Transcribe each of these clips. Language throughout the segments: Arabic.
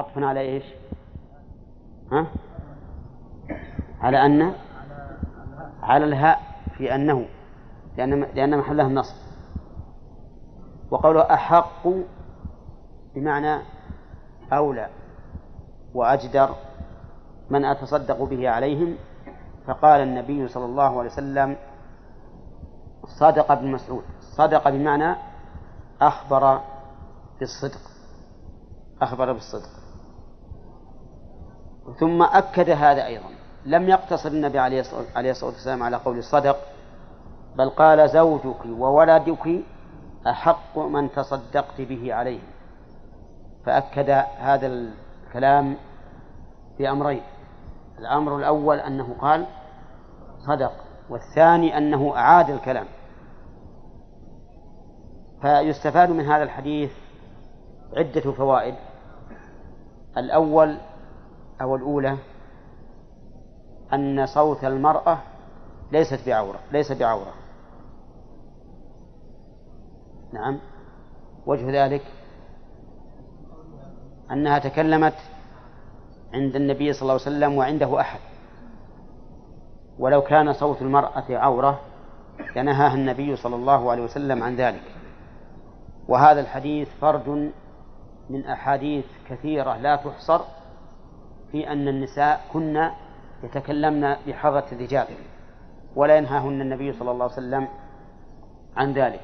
عطفا على إيش؟ ها؟ على أن؟ على الهاء في أنه لأن لأن محلها النصب. وقوله أحق بمعنى أولى وأجدر من أتصدق به عليهم فقال النبي صلى الله عليه وسلم صدق ابن مسعود. صدق بمعنى أخبر بالصدق. أخبر بالصدق. ثم أكد هذا أيضا. لم يقتصر النبي عليه الصلاة والسلام على قول صدق بل قال زوجك وولدك أحق من تصدقت به عليه. فأكد هذا الكلام بأمرين. الأمر الأول أنه قال صدق والثاني أنه أعاد الكلام. فيستفاد من هذا الحديث عدة فوائد. الأول أو الأولى أن صوت المرأة ليست بعورة ليس بعورة. نعم. وجه ذلك أنها تكلمت عند النبي صلى الله عليه وسلم وعنده أحد. ولو كان صوت المرأة عورة لنهاها النبي صلى الله عليه وسلم عن ذلك. وهذا الحديث فرد من أحاديث كثيرة لا تحصر في أن النساء كن يتكلمن بحضرة الرجال ولا ينهاهن النبي صلى الله عليه وسلم عن ذلك.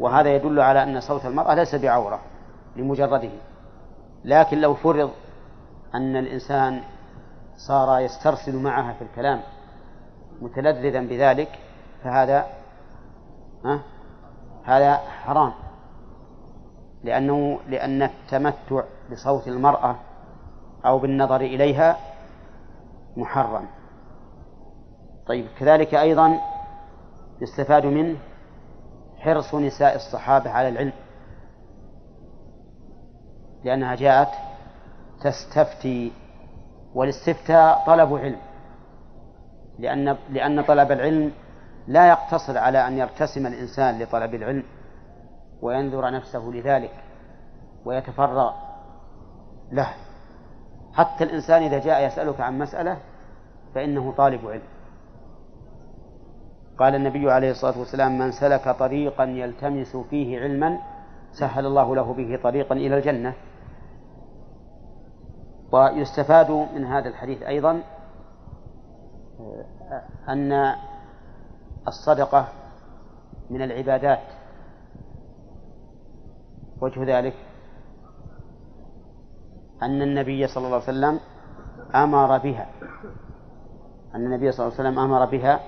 وهذا يدل على أن صوت المرأة ليس بعورة لمجرده. لكن لو فرض أن الإنسان صار يسترسل معها في الكلام متلذذا بذلك فهذا ها هذا حرام. لأنه لأن التمتع بصوت المرأة أو بالنظر إليها محرم. طيب كذلك أيضا يستفاد منه حرص نساء الصحابة على العلم لأنها جاءت تستفتي والاستفتاء طلب علم لأن لأن طلب العلم لا يقتصر على أن يرتسم الإنسان لطلب العلم وينذر نفسه لذلك ويتفرغ له. حتى الإنسان إذا جاء يسألك عن مسألة فإنه طالب علم. قال النبي عليه الصلاة والسلام من سلك طريقا يلتمس فيه علما سهل الله له به طريقا إلى الجنة. ويستفاد من هذا الحديث أيضا أن الصدقة من العبادات. وجه ذلك أن النبي صلى الله عليه وسلم أمر بها. أن النبي صلى الله عليه وسلم أمر بها.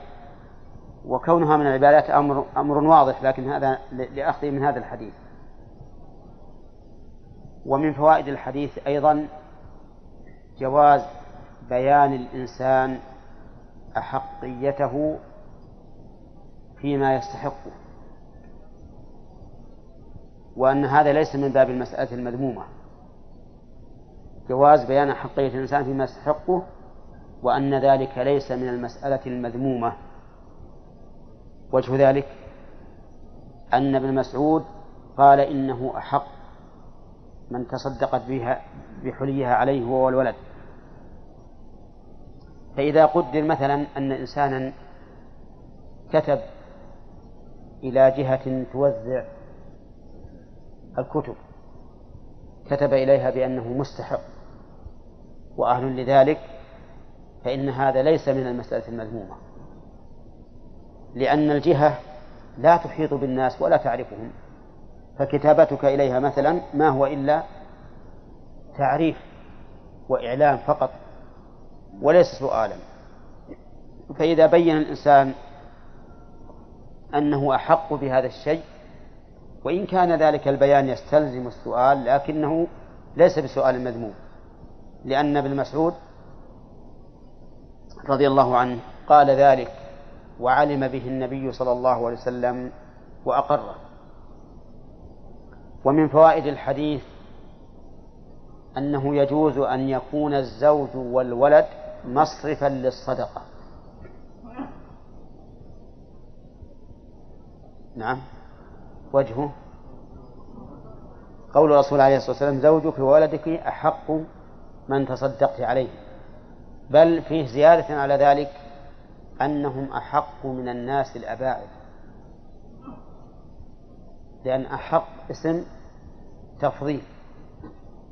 وكونها من العبادات أمر أمر واضح لكن هذا لأخذه من هذا الحديث. ومن فوائد الحديث أيضا جواز بيان الإنسان أحقيته فيما يستحقه وأن هذا ليس من باب المسألة المذمومة. جواز بيان حقية الإنسان فيما يستحقه وأن ذلك ليس من المسألة المذمومة. وجه ذلك أن ابن مسعود قال إنه أحق من تصدقت بها بحليها عليه هو والولد فإذا قدر مثلا أن إنسانا كتب إلى جهة توزع الكتب كتب إليها بأنه مستحق. وأهل لذلك فإن هذا ليس من المسألة المذمومة. لأن الجهة لا تحيط بالناس ولا تعرفهم فكتابتك إليها مثلا ما هو إلا تعريف وإعلام فقط وليس سؤالا فإذا بين الإنسان أنه أحق بهذا الشيء وإن كان ذلك البيان يستلزم السؤال لكنه ليس بسؤال مذموم. لأن ابن مسعود رضي الله عنه قال ذلك وعلم به النبي صلى الله عليه وسلم وأقره. ومن فوائد الحديث أنه يجوز أن يكون الزوج والولد مصرفا للصدقة. نعم. وجهه. قول الرسول عليه الصلاة والسلام زوجك وولدك أحق من تصدقت عليه. بل فيه زيادة على ذلك أنهم أحق من الناس الأباعد. لأن أحق اسم تفضيل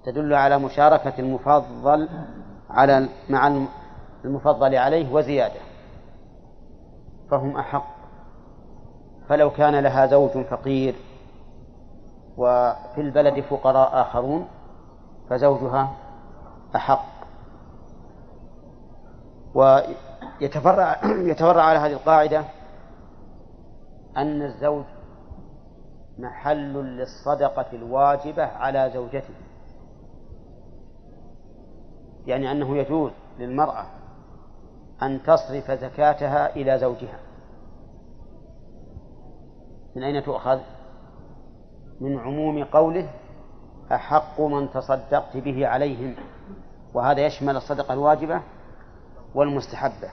تدل على مشاركة المفضل على مع المفضل عليه وزيادة. فهم أحق. فلو كان لها زوج فقير وفي البلد فقراء آخرون فزوجها أحق. ويتفرع يتفرع على هذه القاعدة أن الزوج محل للصدقة الواجبة على زوجته. يعني أنه يجوز للمرأة أن تصرف زكاتها إلى زوجها. من أين تؤخذ؟ من عموم قوله أحق من تصدقت به عليهم وهذا يشمل الصدقة الواجبة والمستحبة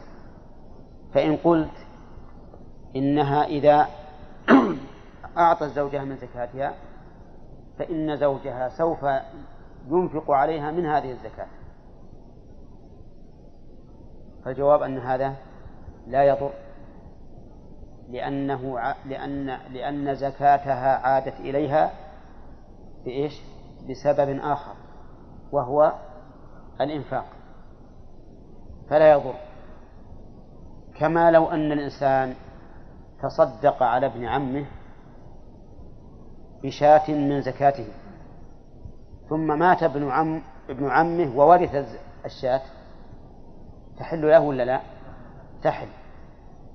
فإن قلت إنها إذا أعطت زوجها من زكاتها فإن زوجها سوف ينفق عليها من هذه الزكاة فالجواب أن هذا لا يضر لأنه لأن لأن زكاتها عادت إليها بإيش؟ بسبب آخر وهو الإنفاق. فلا يضر. كما لو أن الإنسان تصدق على ابن عمه بشاة من زكاته ثم مات ابن عم ابن عمه وورث الشاة تحل له ولا لا؟ تحل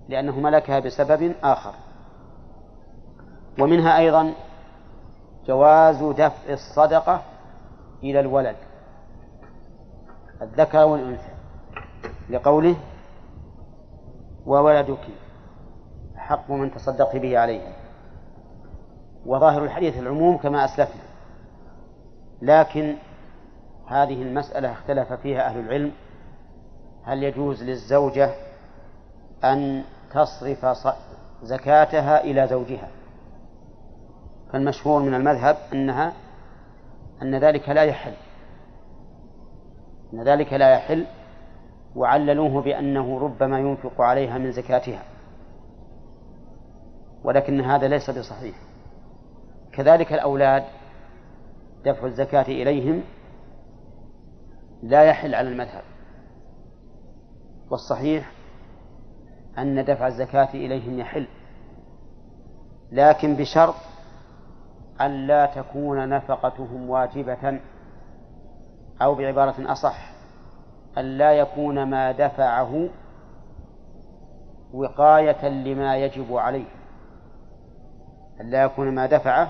لأنه ملكها بسبب آخر. ومنها أيضا جواز دفع الصدقة إلى الولد. الذكر والأنثى. لقوله وولدك حق من تصدقت به عليه. وظاهر الحديث العموم كما أسلفنا. لكن هذه المسألة اختلف فيها أهل العلم. هل يجوز للزوجة أن تصرف زكاتها إلى زوجها؟ فالمشهور من المذهب أنها أن ذلك لا يحل. أن ذلك لا يحل وعللوه بأنه ربما ينفق عليها من زكاتها. ولكن هذا ليس بصحيح. كذلك الأولاد دفع الزكاة إليهم لا يحل على المذهب. والصحيح أن دفع الزكاة إليهم يحل لكن بشرط أن لا تكون نفقتهم واجبة. أو بعبارة أصح أن لا يكون ما دفعه وقاية لما يجب عليه. أن لا يكون ما دفعه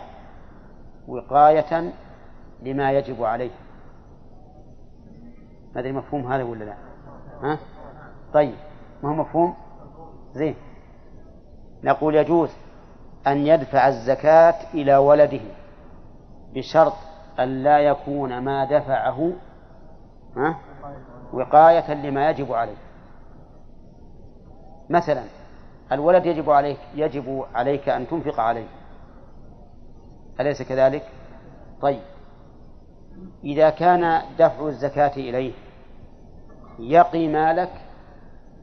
وقاية لما يجب عليه. ما أدري مفهوم هذا ولا لا. ها؟ طيب ما هو مفهوم؟ زين. نقول يجوز أن يدفع الزكاة إلى ولده بشرط أن لا يكون ما دفعه وقاية لما يجب عليه. مثلا الولد يجب عليك يجب عليك أن تنفق عليه. أليس كذلك؟ طيب. إذا كان دفع الزكاة إليه يقي مالك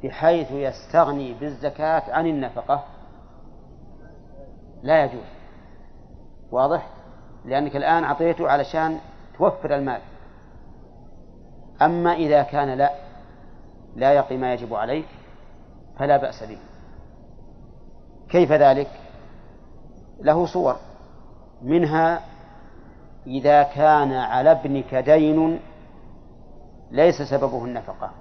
بحيث يستغني بالزكاة عن النفقة لا يجوز. واضح؟ لأنك الآن أعطيته علشان توفر المال. أما إذا كان لا لا يقي ما يجب عليك فلا بأس به. كيف ذلك؟ له صور. منها إذا كان على ابنك دين ليس سببه النفقة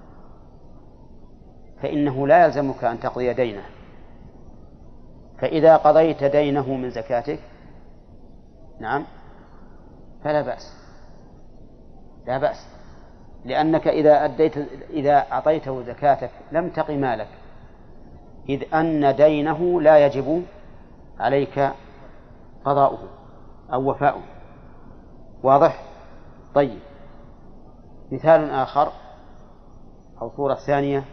فإنه لا يلزمك أن تقضي دينه. فإذا قضيت دينه من زكاتك نعم. فلا بأس. لا بأس. لأنك إذا أديت إذا أعطيته زكاتك لم تق مالك. إذ أن دينه لا يجب عليك قضاؤه أو وفاؤه. واضح؟ طيب. مثال آخر أو صورة ثانية.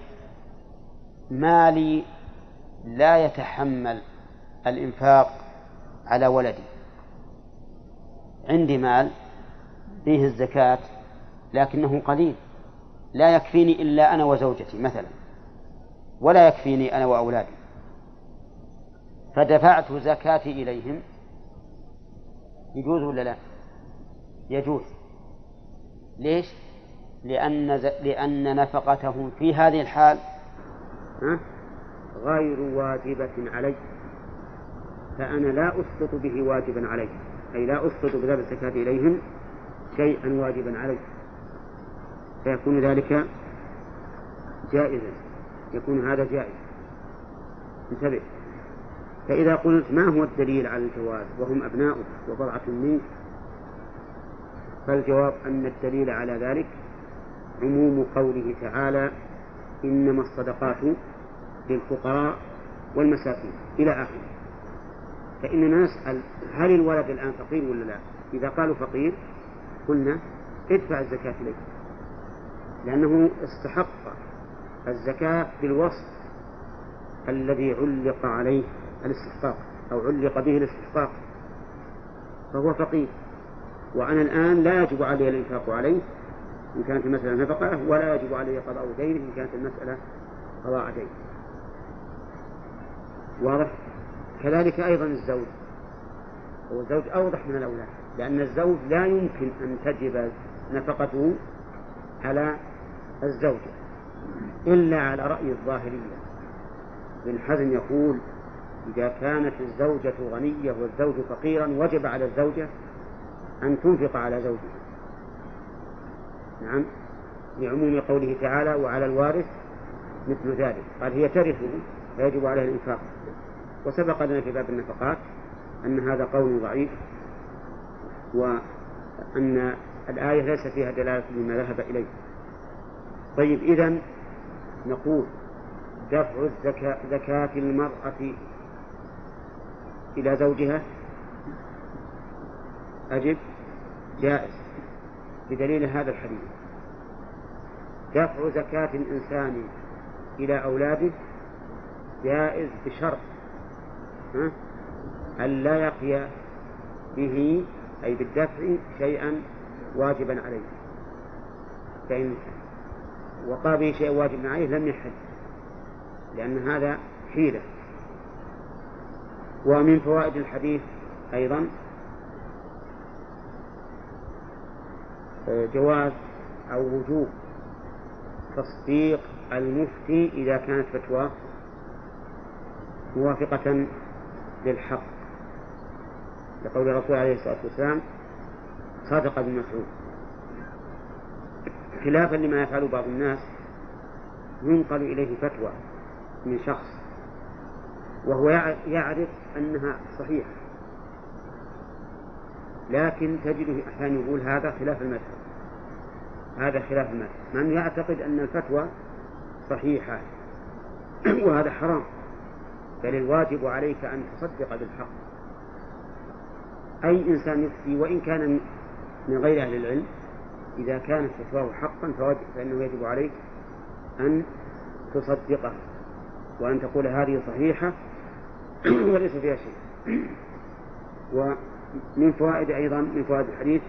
مالي لا يتحمل الإنفاق على ولدي. عندي مال فيه الزكاة لكنه قليل. لا يكفيني إلا أنا وزوجتي مثلا ولا يكفيني أنا وأولادي. فدفعت زكاتي إليهم. يجوز ولا لا؟ يجوز. ليش؟ لأن لأن نفقتهم في هذه الحال غير واجبة علي. فأنا لا أسقط به واجبا علي. أي لا أسقط بذات الزكاة إليهم شيئا واجبا علي. فيكون ذلك جائزا. يكون هذا جائز. انتبه. فإذا قلت ما هو الدليل على الجواز وهم أبناؤك وبضعة منك فالجواب أن الدليل على ذلك عموم قوله تعالى إنما الصدقات للفقراء والمساكين. إلى آخره. فإننا نسأل هل الولد الآن فقير ولا لا؟ إذا قالوا فقير قلنا ادفع الزكاة إليه لأنه استحق الزكاة بالوصف الذي علق عليه الاستحقاق أو علق به الاستحقاق. فهو فقير. وأنا الآن لا يجب علي الإنفاق عليه إن كانت المسألة نفقة ولا يجب علي قضاء دينه إن كانت المسألة قضاء دين. واضح؟ كذلك أيضا الزوج. هو الزوج أوضح من الأولاد لأن الزوج لا يمكن أن تجب نفقته على الزوجة إلا على رأي الظاهرية. ابن حزم يقول إذا كانت الزوجة غنية والزوج فقيرا وجب على الزوجة أن تنفق على زوجها. نعم لعموم قوله تعالى وعلى الوارث مثل ذلك قال هي ترثه فيجب عليها الإنفاق وسبق لنا في باب النفقات أن هذا قول ضعيف وأن الآية ليس فيها دلالة لما ذهب إليه. طيب إذا نقول دفع الزكاة زكاة المرأة إلى زوجها أجب جائز بدليل هذا الحديث. دفع زكاة الإنسان إلى أولاده جائز بشرط أن لا يقي به أي بالدفع شيئا واجبا عليه. فإن وقع به شيء واجب عليه لم يحج لأن هذا حيلة. ومن فوائد الحديث أيضا جواز أو وجوب تصديق المفتي إذا كانت فتواه موافقة للحق. لقول الرسول عليه الصلاة والسلام صادق ابن مسعود. خلافا لما يفعل بعض الناس ينقل إليه فتوى من شخص وهو يعرف أنها صحيحة. لكن تجده أحيانا يقول هذا خلاف المذهب. هذا خلاف المذهب. من يعتقد أن الفتوى صحيحة. وهذا حرام. بل الواجب عليك أن تصدق بالحق. أي إنسان يفتي وإن كان من غير أهل العلم إذا كانت فتواه حقا فإنه يجب عليك أن تصدقه وأن تقول هذه صحيحة وليس فيها شيء. ومن فوائد أيضا من فوائد الحديث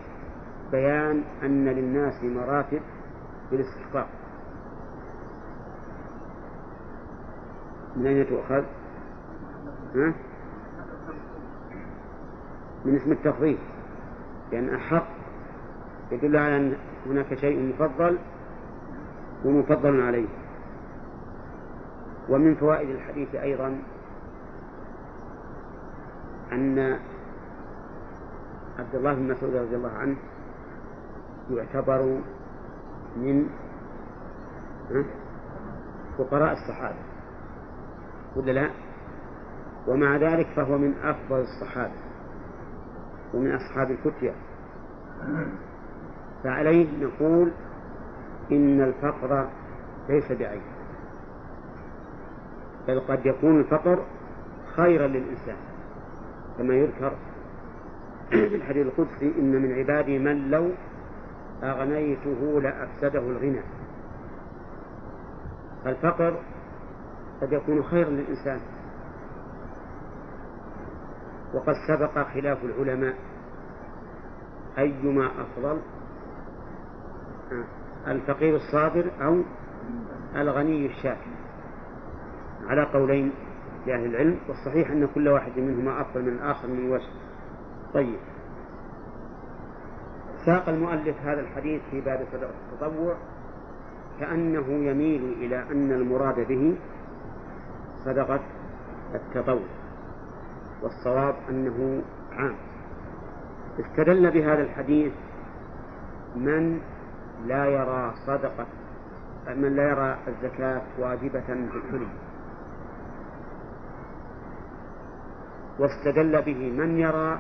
بيان أن للناس مراتب في الاستحقاق من أين تؤخذ؟ من اسم التفضيل. لأن أحق يدل على أن هناك شيء مفضل ومفضل عليه. ومن فوائد الحديث أيضا أن عبد الله بن مسعود رضي الله عنه يعتبر من فقراء الصحابة. ولا لا؟ ومع ذلك فهو من أفضل الصحابة ومن أصحاب الفتية. فعليه نقول إن الفقر ليس بعيب بل قد يكون الفقر خيرا للإنسان كما يذكر في الحديث القدسي إن من عبادي من لو أغنيته لأفسده الغنى. فالفقر قد يكون خيرا للإنسان وقد سبق خلاف العلماء أيما أفضل الفقير الصابر أو الغني الشاكر. على قولين لأهل العلم والصحيح أن كل واحد منهما أفضل من الآخر من وجه طيب. ساق المؤلف هذا الحديث في باب التطوع كأنه يميل إلى أن المراد به صدقة التطوع. والصواب أنه عام. استدل بهذا الحديث من لا يرى صدقة من لا يرى الزكاة واجبة في الحلي واستدل به من يرى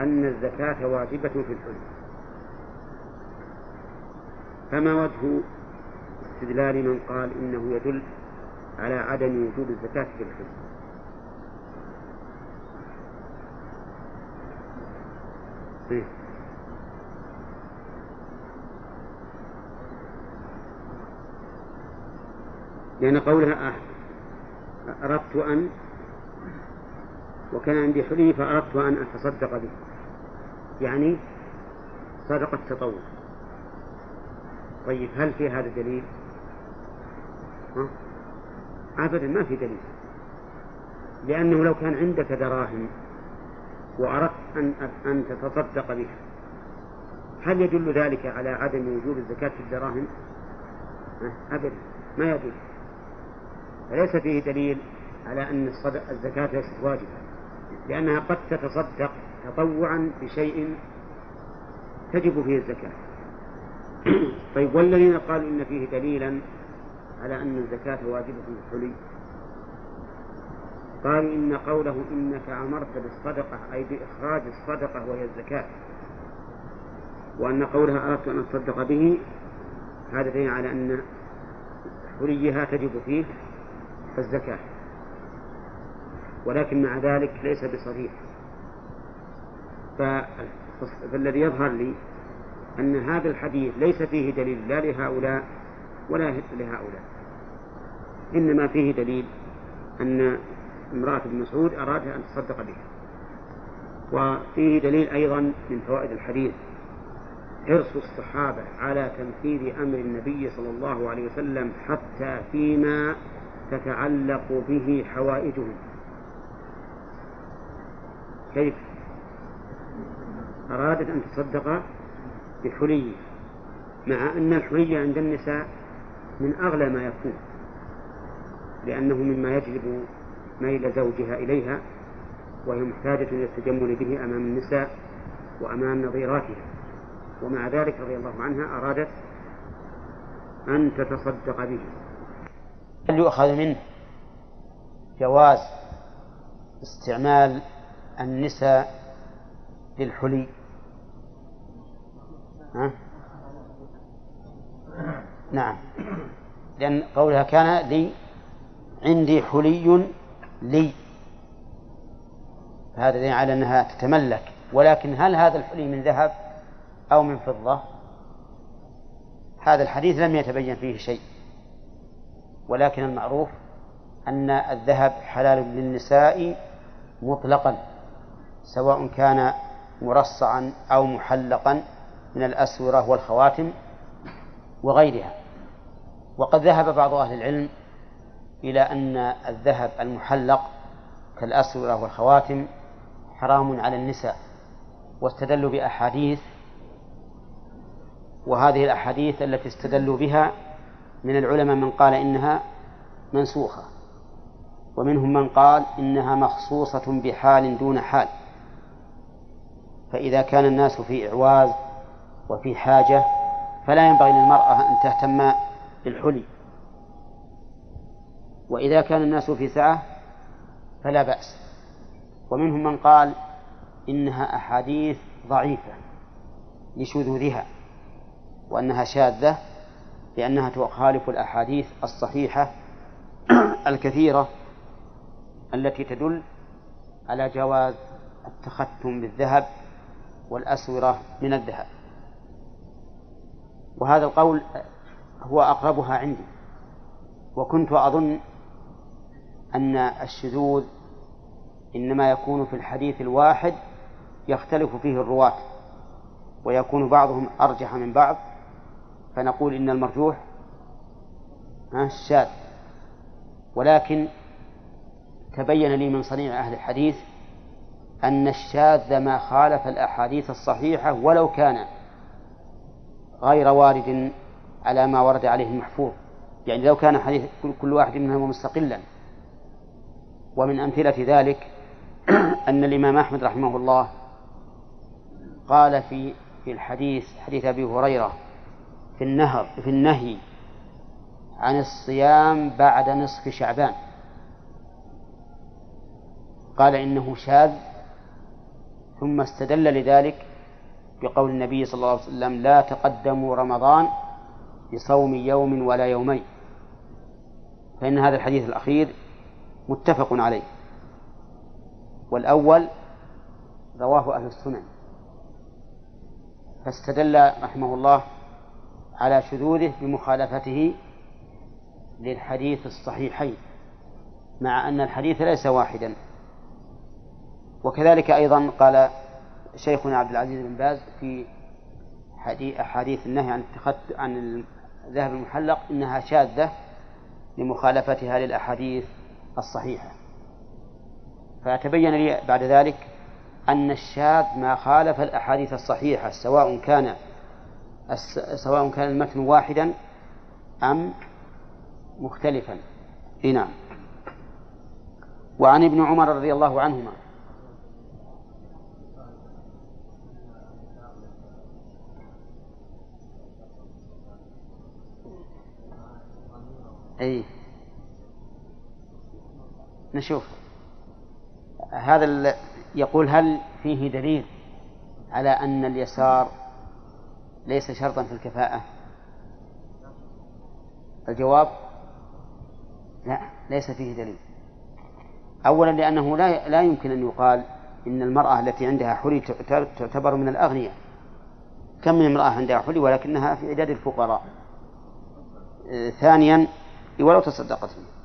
أن الزكاة واجبة في الحلي فما وجه استدلال من قال إنه يدل على عدم وجود الزكاة في الحلي إيه؟ لأن قولها أردت أن وكان عندي حلي فأردت أن أتصدق به يعني صدقة تطوع طيب هل في هذا دليل؟ ها؟ أبدا ما في دليل لأنه لو كان عندك دراهم وأردت أن أن تتصدق بها هل يدل ذلك على عدم وجوب الزكاة في الدراهم؟ أبدا ما يدل. فليس فيه دليل على أن الزكاة ليست واجبة لأنها قد تتصدق تطوعا بشيء تجب فيه الزكاة. طيب والذين قالوا إن فيه دليلا على أن الزكاة واجبة في الحلي؟ قالوا إن قوله إنك أمرت بالصدقة أي بإخراج الصدقة وهي الزكاة وأن قولها أردت أن أتصدق به هذا دليل على أن حليها تجب فيه الزكاة. ولكن مع ذلك ليس بصريح. فالذي يظهر لي أن هذا الحديث ليس فيه دليل لا لهؤلاء ولا لهؤلاء. إنما فيه دليل أن امرأة ابن مسعود أراد أن تصدق به وفيه دليل أيضا من فوائد الحديث. حرص الصحابة على تنفيذ أمر النبي صلى الله عليه وسلم حتى فيما تتعلق به حوائجهم. كيف؟ أرادت أن تصدق بحلي مع أن الحلي عند النساء من أغلى ما يكون لأنه مما يجلب ميل زوجها إليها وهي محتاجة إلى التجمل به أمام النساء وأمام نظيراتها. ومع ذلك رضي الله عنها أرادت أن تتصدق به. هل يؤخذ منه جواز استعمال النساء للحلي؟ ها؟ نعم. لأن قولها كان لي عندي حلي لي. هذا دليل على أنها تتملك. ولكن هل هذا الحلي من ذهب أو من فضة؟ هذا الحديث لم يتبين فيه شيء. ولكن المعروف أن الذهب حلال للنساء مطلقا سواء كان مرصعا أو محلقا من الأسورة والخواتم وغيرها. وقد ذهب بعض أهل العلم إلى أن الذهب المحلق كالأسورة والخواتم حرام على النساء واستدلوا بأحاديث وهذه الأحاديث التي استدلوا بها من العلماء من قال إنها منسوخة ومنهم من قال إنها مخصوصة بحال دون حال فإذا كان الناس في إعواز وفي حاجة فلا ينبغي للمرأة أن تهتم بالحلي وإذا كان الناس في سعة فلا بأس. ومنهم من قال إنها أحاديث ضعيفة لشذوذها وأنها شاذة لأنها تخالف الأحاديث الصحيحة الكثيرة التي تدل على جواز التختم بالذهب والأسورة من الذهب. وهذا القول هو أقربها عندي وكنت أظن أن الشذوذ إنما يكون في الحديث الواحد يختلف فيه الرواة ويكون بعضهم أرجح من بعض فنقول إن المرجوح الشاذ. ولكن تبين لي من صنيع أهل الحديث أن الشاذ ما خالف الأحاديث الصحيحة ولو كان غير وارد على ما ورد عليه المحفوظ. يعني لو كان حديث كل واحد منهما مستقلا. ومن أمثلة ذلك أن الإمام أحمد رحمه الله قال في في الحديث حديث أبي هريرة في النهر في النهي عن الصيام بعد نصف شعبان. قال إنه شاذ ثم استدل لذلك بقول النبي صلى الله عليه وسلم لا تقدموا رمضان بصوم يوم ولا يومين فإن هذا الحديث الأخير متفق عليه. والأول رواه أهل السنن. فاستدل رحمه الله على شذوذه بمخالفته للحديث الصحيحين مع أن الحديث ليس واحدا. وكذلك أيضا قال شيخنا عبد العزيز بن باز في أحاديث النهي عن عن الذهب المحلق إنها شاذة لمخالفتها للأحاديث الصحيحة. فتبين لي بعد ذلك أن الشاذ ما خالف الأحاديث الصحيحة سواء كان سواء كان المتن واحدا أم مختلفا. نعم. وعن ابن عمر رضي الله عنهما. أي. نشوف. هذا يقول هل فيه دليل على أن اليسار ليس شرطا في الكفاءة؟ الجواب؟ لا ليس فيه دليل. أولا لأنه لا لا يمكن أن يقال إن المرأة التي عندها حلي تعتبر من الأغنياء. كم من امرأة عندها حلي ولكنها في عداد الفقراء؟ آه، ثانيا ولو تصدقت به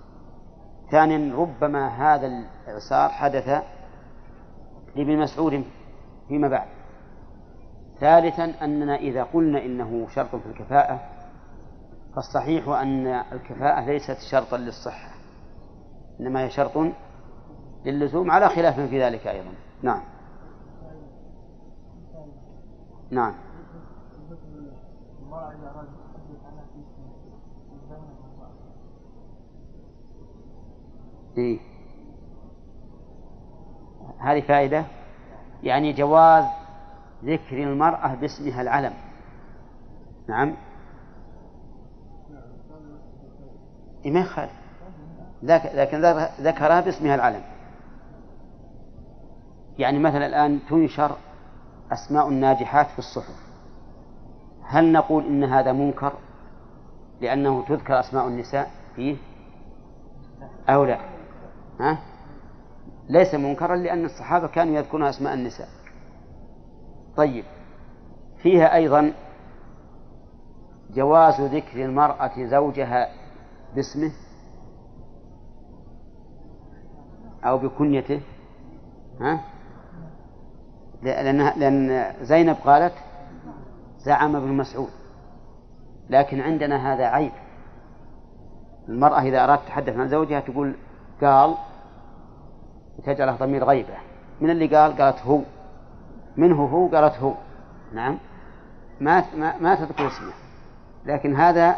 ثانيا ربما هذا الإعسار حدث لابن مسعود فيما بعد. ثالثا أننا إذا قلنا إنه شرط في الكفاءة فالصحيح أن الكفاءة ليست شرطا للصحة إنما هي شرط للزوم على خلاف في ذلك أيضا. نعم. نعم. إيه؟ هذه فائدة. يعني جواز ذكر المرأة باسمها العلم. نعم. إيه ما يخالف. لكن ذكرها باسمها العلم. يعني مثلا الآن تنشر أسماء الناجحات في الصحف. هل نقول إن هذا منكر لأنه تذكر أسماء النساء؟ فيه أو لا؟ ها؟ ليس منكرا لأن الصحابة كانوا يذكرون أسماء النساء طيب فيها أيضا جواز ذكر المرأة زوجها باسمه أو بكنيته ها؟ لأن لأن زينب قالت زعم ابن مسعود لكن عندنا هذا عيب المرأة إذا أرادت تتحدث عن زوجها تقول قال وتجعله ضمير غيبة. من اللي قال؟ قالت هو. منه هو قالت هو. نعم. ما ما, تذكر اسمه. لكن هذا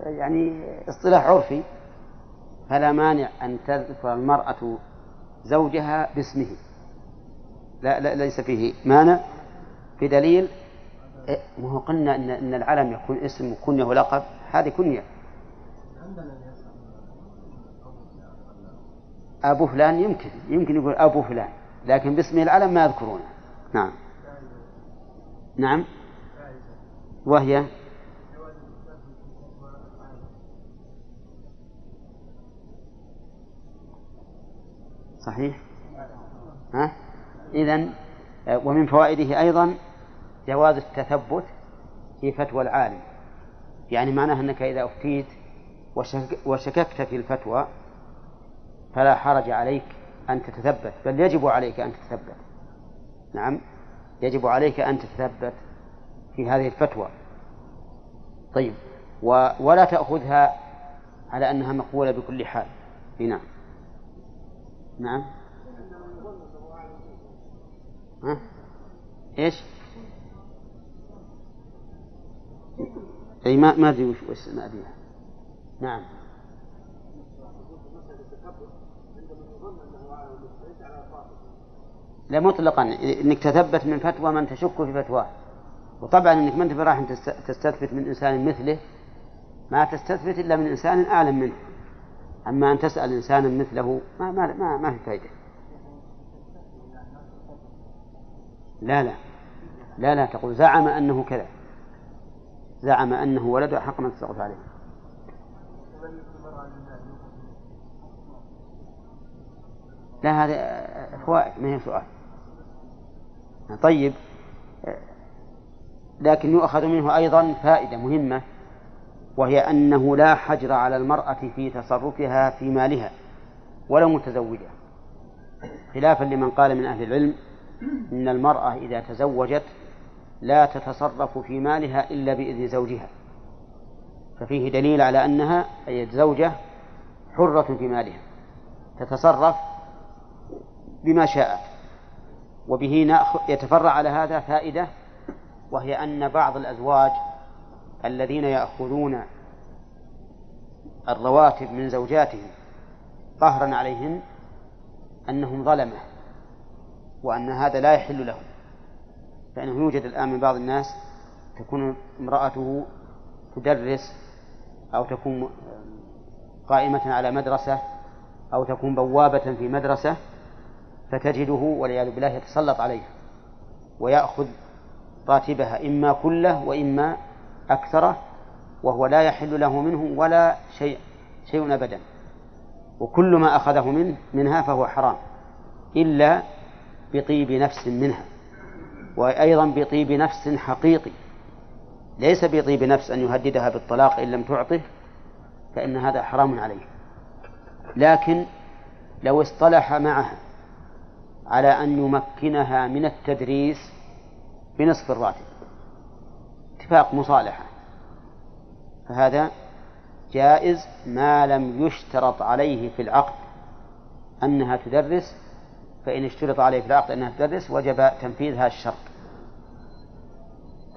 يعني اصطلاح عرفي. فلا مانع أن تذكر المرأة زوجها باسمه. لا, لا ليس فيه مانع. بدليل إيه، ما هو قلنا إن, إن العلم يكون اسم وكنية ولقب. هذه كنية. أبو فلان يمكن يمكن يقول أبو فلان لكن باسمه العلم ما يذكرونه نعم. نعم. وهي؟ صحيح؟ ها؟ إذن ومن فوائده أيضا جواز التثبت في فتوى العالم. يعني معناه أنك إذا أفتيت وشككت في الفتوى فلا حرج عليك أن تتثبت بل يجب عليك أن تتثبت. نعم يجب عليك أن تتثبت في هذه الفتوى. طيب و ولا تأخذها على أنها مقبولة بكل حال. نعم. نعم. ها؟ إيش؟ أي ما ما أدري وش ادري نعم. لا مطلقا إنك تثبت من فتوى من تشك في فتواه. وطبعا إنك ما أنت راح تستثبت من إنسان مثله. ما تستثبت إلا من إنسان اعلم منه. أما أن تسأل انسانا مثله ما ما ما, ما في فائده لا لا. لا لا تقول زعم أنه كذا. زعم أنه ولد حق من تسقط عليه. لا هذا فوائد ما هي سؤال؟ طيب. لكن يؤخذ منه أيضا فائدة مهمة وهي أنه لا حجر على المرأة في تصرفها في مالها ولو متزوجة. خلافا لمن قال من أهل العلم إن المرأة إذا تزوجت لا تتصرف في مالها إلا بإذن زوجها. ففيه دليل على أنها أي الزوجة حرة في مالها تتصرف بما شاءت وبه يتفرع على هذا فائدة وهي أن بعض الأزواج الذين يأخذون الرواتب من زوجاتهم قهرا عليهن أنهم ظلمة وأن هذا لا يحل لهم فإنه يوجد الآن من بعض الناس تكون امرأته تدرس أو تكون قائمة على مدرسة أو تكون بوابة في مدرسة فتجده والعياذ بالله يتسلط عليها ويأخذ راتبها إما كله وإما أكثره وهو لا يحل له منه ولا شيء شيء أبدا. وكل ما أخذه منه منها فهو حرام إلا بطيب نفس منها. وأيضا بطيب نفس حقيقي. ليس بطيب نفس أن يهددها بالطلاق إن لم تعطه فإن هذا حرام عليه. لكن لو اصطلح معها على أن يمكنها من التدريس بنصف الراتب. اتفاق مصالحة. فهذا جائز ما لم يشترط عليه في العقد أنها تدرس فإن اشترط عليه في العقد أنها تدرس وجب تنفيذ هذا الشرط.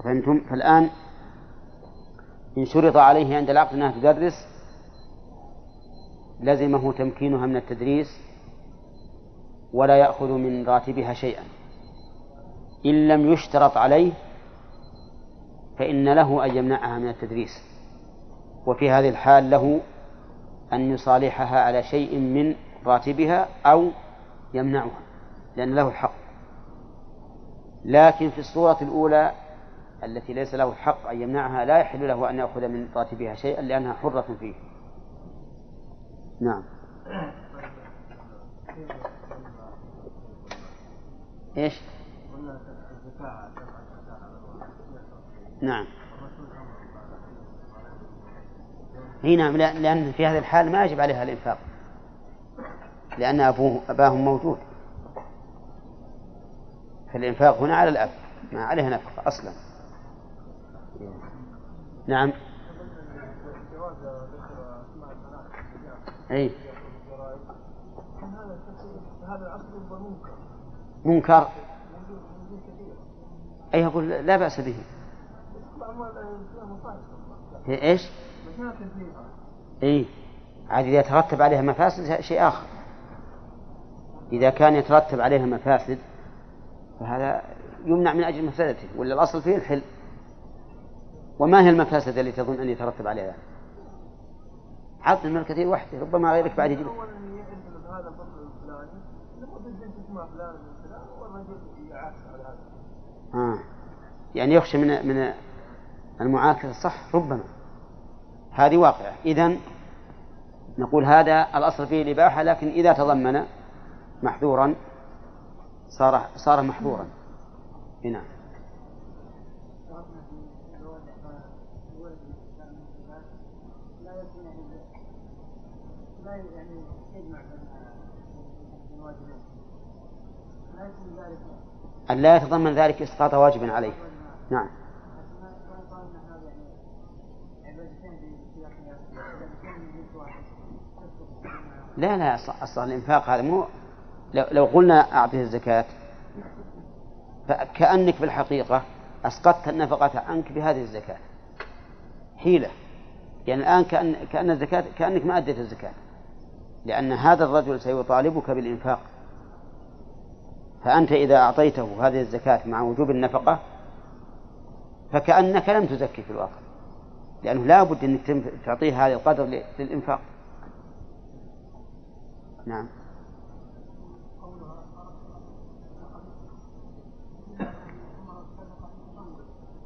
فهمتم؟ فالآن إن شرط عليه عند العقد أنها تدرس لزمه تمكينها من التدريس ولا يأخذ من راتبها شيئا. إن لم يشترط عليه فإن له أن يمنعها من التدريس. وفي هذه الحال له أن يصالحها على شيء من راتبها أو يمنعها لأن له الحق. لكن في الصورة الأولى التي ليس له الحق أن يمنعها لا يحل له أن يأخذ من راتبها شيئا لأنها حرة فيه. نعم. إيش؟ نعم. هي نعم لأن في هذه الحال ما يجب عليها الإنفاق. لأن أبوه أباهم موجود. فالإنفاق هنا على الأب ما عليها نفقة أصلا. نعم. أي منكر. أي يقول لا بأس به. إيش؟ إي. عاد إذا ترتب عليها مفاسد شيء آخر. إذا كان يترتب عليها مفاسد فهذا يمنع من أجل مفسدته ولا الأصل فيه الحل؟ وما هي المفاسد التي تظن أن يترتب عليها؟ عطل من الكثير وحده ربما غيرك بعد يجيب آه. يعني يخشى من من المعاكسة صح ربما. هذه واقعة. إذا نقول هذا الأصل فيه الإباحة لكن إذا تضمن محذورا صار صار محظورا نعم. أن لا يتضمن ذلك إسقاط واجب عليه. نعم. لا لا أصلا الإنفاق هذا مو لو, قلنا أعطيه الزكاة فكأنك في الحقيقة أسقطت النفقة عنك بهذه الزكاة. حيلة. يعني الآن كأن كأن الزكاة كأنك ما أديت الزكاة. لأن هذا الرجل سيطالبك بالإنفاق. فأنت إذا أعطيته هذه الزكاة مع وجوب النفقة فكأنك لم تزكي في الواقع. لأنه لا بد أنك تعطيه هذا القدر للإنفاق. نعم.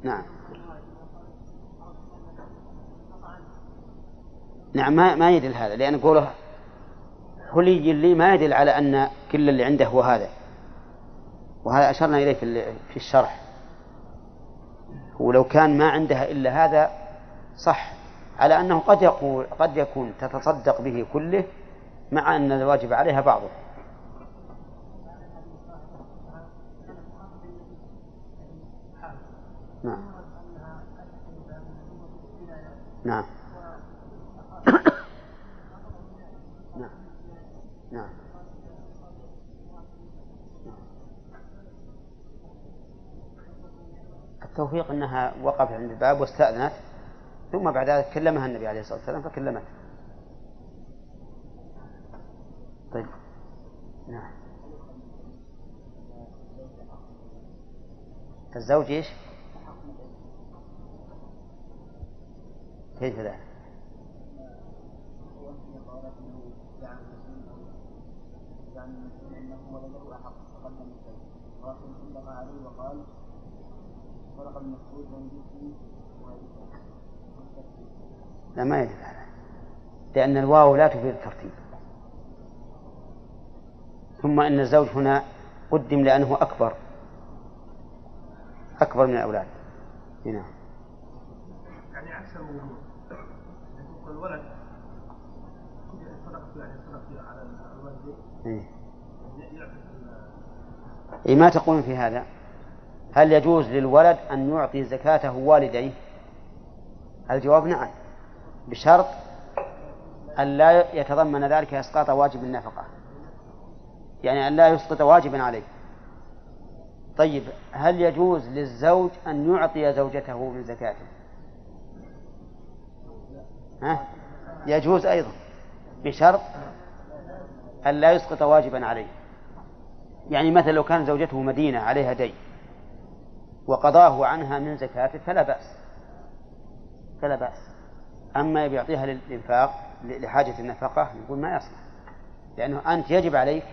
نعم. نعم ما ما يدل هذا لأن قوله حلي لي ما يدل على أن كل اللي عنده هو هذا. وهذا أشرنا إليه في الشرح. ولو كان ما عندها إلا هذا صح. على أنه قد يقول قد يكون تتصدق به كله مع أن الواجب عليها بعضه. نعم. نعم نعم التوفيق أنها وقفت عند الباب واستأذنت ثم بعد ذلك كلمها النبي عليه الصلاة والسلام فكلمت طيب نعم الزوج إيش؟ كيف ذلك؟ عليه وقال لا ما يدل على لأن الواو لا تفيد الترتيب. ثم أن الزوج هنا قدم لأنه أكبر. أكبر من الأولاد. هنا. يعني عكس الموضوع الولد. يعني على الوالدين إيه. إيه ما تقولون في هذا. هل يجوز للولد أن يعطي زكاته والديه؟ الجواب نعم بشرط أن لا يتضمن ذلك إسقاط واجب النفقة يعني أن لا يسقط واجبا عليه. طيب هل يجوز للزوج أن يعطي زوجته من زكاته؟ ها؟ يجوز أيضا بشرط أن لا يسقط واجبا عليه. يعني مثلا لو كان زوجته مدينة عليها دين وقضاه عنها من زكاته فلا بأس. فلا بأس. أما بيعطيها للإنفاق لحاجة النفقة نقول ما يصلح لأنه أنت يجب عليك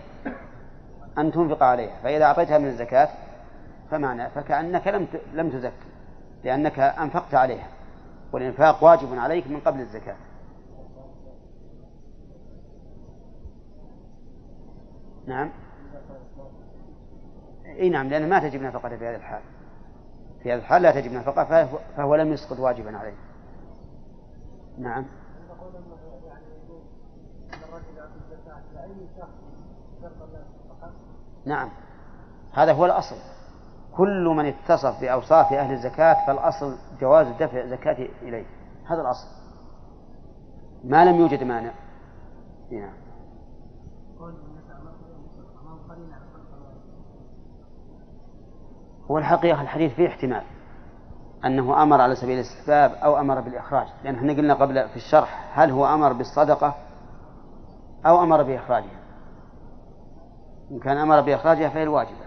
أن تنفق عليها فإذا أعطيتها من الزكاة فمعنى فكأنك لم لم تزكي لأنك أنفقت عليها. والإنفاق واجب عليك من قبل الزكاة. نعم. إي نعم لأن ما تجب نفقة في هذه الحال. في هذه الحال لا تجب نفقة فهو, فهو لم يسقط واجبا عليه. نعم. نعم. هذا هو الأصل. كل من اتصف بأوصاف أهل الزكاة فالأصل جواز دفع زكاة إليه. هذا الأصل. ما لم يوجد مانع. نعم. هو الحقيقة الحديث فيه احتمال أنه أمر على سبيل الاستحباب أو أمر بالإخراج لأن إحنا قلنا قبل في الشرح هل هو أمر بالصدقة أو أمر بإخراجها. إن كان أمر بإخراجها فهي الواجبة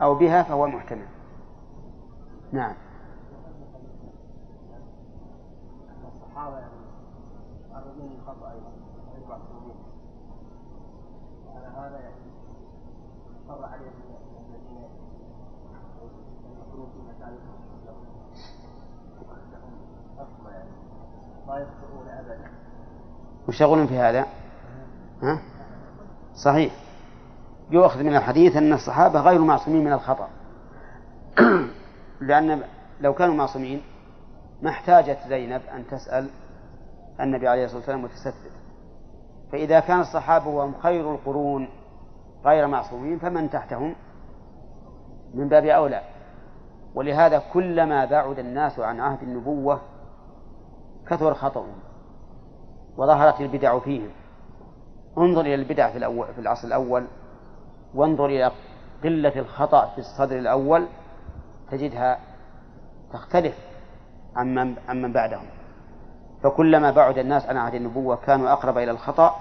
أو بها فهو المحتمل نعم. الصحابة يعني الخطأ يقولون في هذا؟ ها؟ صحيح. يؤخذ من الحديث أن الصحابة غير معصومين من الخطأ. لأن لو كانوا معصومين ما احتاجت زينب أن تسأل النبي عليه الصلاة والسلام وتستثبت فإذا كان الصحابة وهم خير القرون غير معصومين فمن تحتهم من باب أولى. ولهذا كلما بعد الناس عن عهد النبوة كثر خطأهم وظهرت البدع فيهم. انظر إلى البدع في, الأول في العصر الأول وانظر إلى قلة الخطأ في الصدر الأول تجدها تختلف عمن عمن بعدهم. فكلما بعد الناس عن عهد النبوة كانوا أقرب إلى الخطأ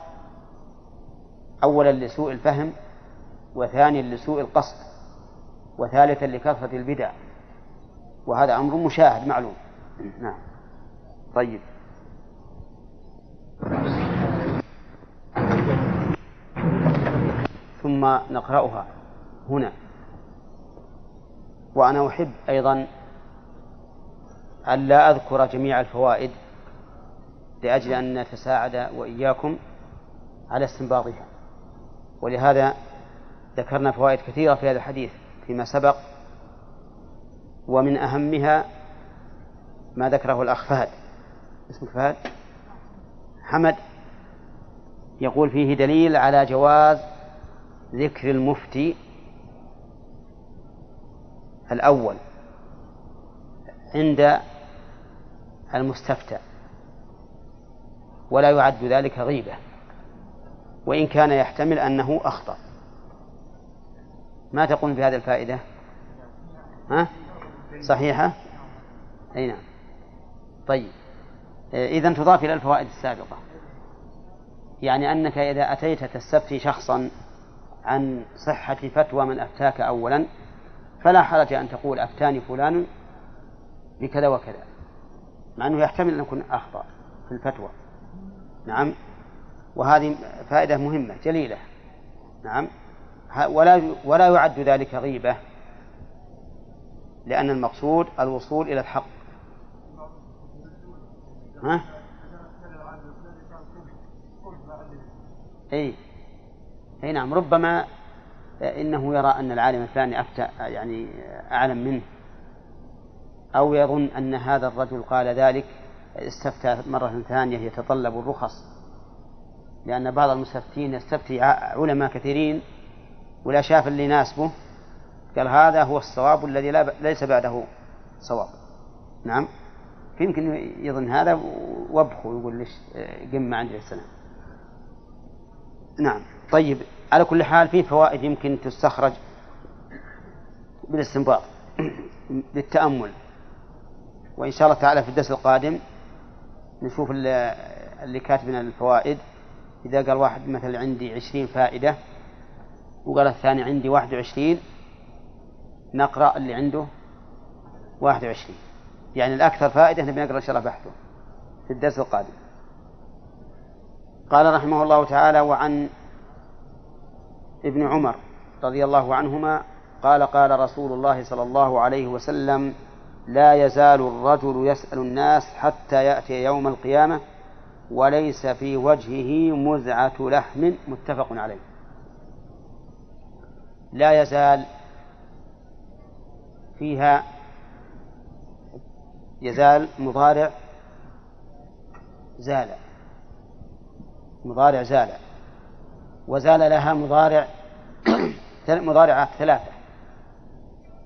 أولا لسوء الفهم وثانيا لسوء القصد وثالثا لكثرة البدع. وهذا أمر مشاهد معلوم. نعم. طيب. ثم نقرأها هنا. وأنا أحب أيضا أن لا أذكر جميع الفوائد لأجل أن نتساعد وإياكم على استنباطها. ولهذا ذكرنا فوائد كثيرة في هذا الحديث فيما سبق ومن أهمها ما ذكره الأخ فهد. اسمك فهد؟ حمد. يقول فيه دليل على جواز ذكر المفتي الأول عند المستفتى ولا يعد ذلك غيبة وإن كان يحتمل أنه أخطأ. ما تقول هذه الفائدة؟ ها؟ صحيحة؟ أي نعم. طيب. إذا تضاف إلى الفوائد السابقة. يعني أنك إذا أتيت تستفتي شخصا عن صحة فتوى من أفتاك أولا فلا حرج أن تقول أفتاني فلان بكذا وكذا مع أنه يحتمل أن يكون أخطأ في الفتوى. نعم؟ وهذه فائدة مهمة جليلة. نعم؟ ولا ولا يعد ذلك غيبة لأن المقصود الوصول إلى الحق. ها؟ أي أي نعم. ربما إنه يرى أن العالم الفلاني أفتى يعني أعلم منه. أو يظن أن هذا الرجل قال ذلك استفتى مرة ثانية يتطلب الرخص. لأن بعض المستفتين يستفتي علماء كثيرين ولا شاف اللي يناسبه. قال هذا هو الصواب الذي. ليس بعده صواب. نعم. يمكن يظن هذا وابخه ويقول ليش قمة عندي السنة نعم. طيب على كل حال في فوائد يمكن تستخرج بالاستنباط للتأمل وإن شاء الله تعالى في الدرس القادم نشوف اللي كاتبنا الفوائد. إذا قال واحد مثلا عندي عشرين فائدة وقال الثاني عندي واحد وعشرين نقرأ اللي عنده واحد وعشرين. يعني الأكثر فائدة نبي نقرأ إن شاء الله بحثه في الدرس القادم. قال رحمه الله تعالى وعن ابن عمر رضي الله عنهما قال قال رسول الله صلى الله عليه وسلم لا يزال الرجل يسأل الناس حتى يأتي يوم القيامة وليس في وجهه مزعة لحم. متفق عليه. لا يزال فيها يزال مضارع زال. مضارع زال. وزال لها مضارع مضارعات ثلاثة.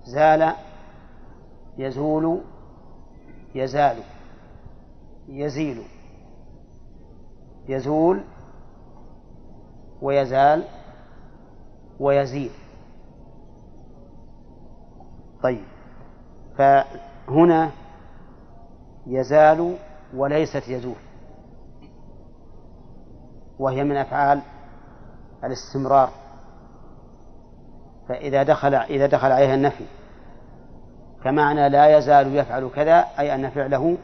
زال يزول يزال يزيل. يزول ويزال ويزيل. طيب. فهنا يزال وليست يزول. وهي من أفعال الاستمرار. فإذا دخل إذا دخل عليها النفي كمعنى لا يزال يفعل كذا أي أن فعله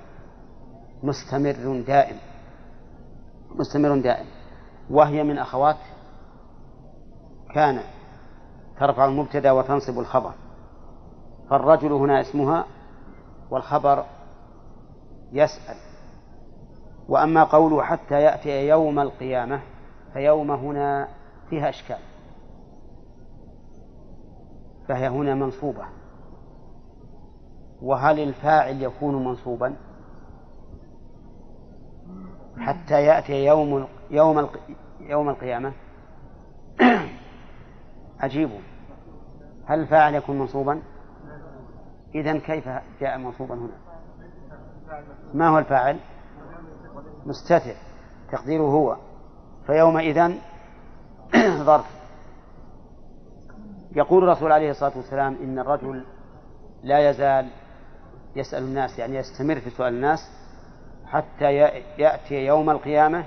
مستمر دائم. مستمر دائم. وهي من أخوات كان ترفع المبتدأ وتنصب الخبر. فالرجل هنا اسمها والخبر يسأل. وأما قوله حتى يأتي يوم القيامة فيوم هنا فيها إشكال. فهي هنا منصوبة. وهل الفاعل يكون منصوبا؟ حتى يأتي يوم يوم يوم القيامة. عجيب هل الفاعل يكون منصوبا؟ إذا كيف جاء منصوبا هنا؟ ما هو الفاعل؟ مستتر تقديره هو. فيومئذ ظرف. يقول الرسول عليه الصلاة والسلام إن الرجل لا يزال يسأل الناس يعني يستمر في سؤال الناس حتى يأتي يوم القيامة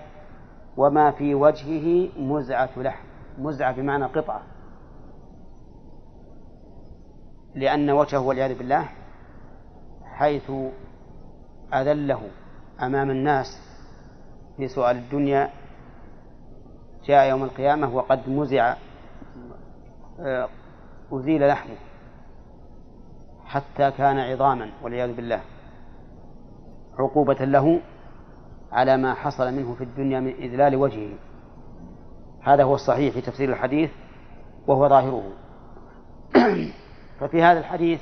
وما في وجهه مزعة لحم. مزعة بمعنى قطعة. لأن وجهه والعياذ بالله حيث أذله أمام الناس في سؤال الدنيا جاء يوم القيامة وقد مزع آه، أزيل لحمه حتى كان عظاما والعياذ بالله. عقوبة له على ما حصل منه في الدنيا من إذلال وجهه. هذا هو الصحيح في تفسير الحديث وهو ظاهره. ففي هذا الحديث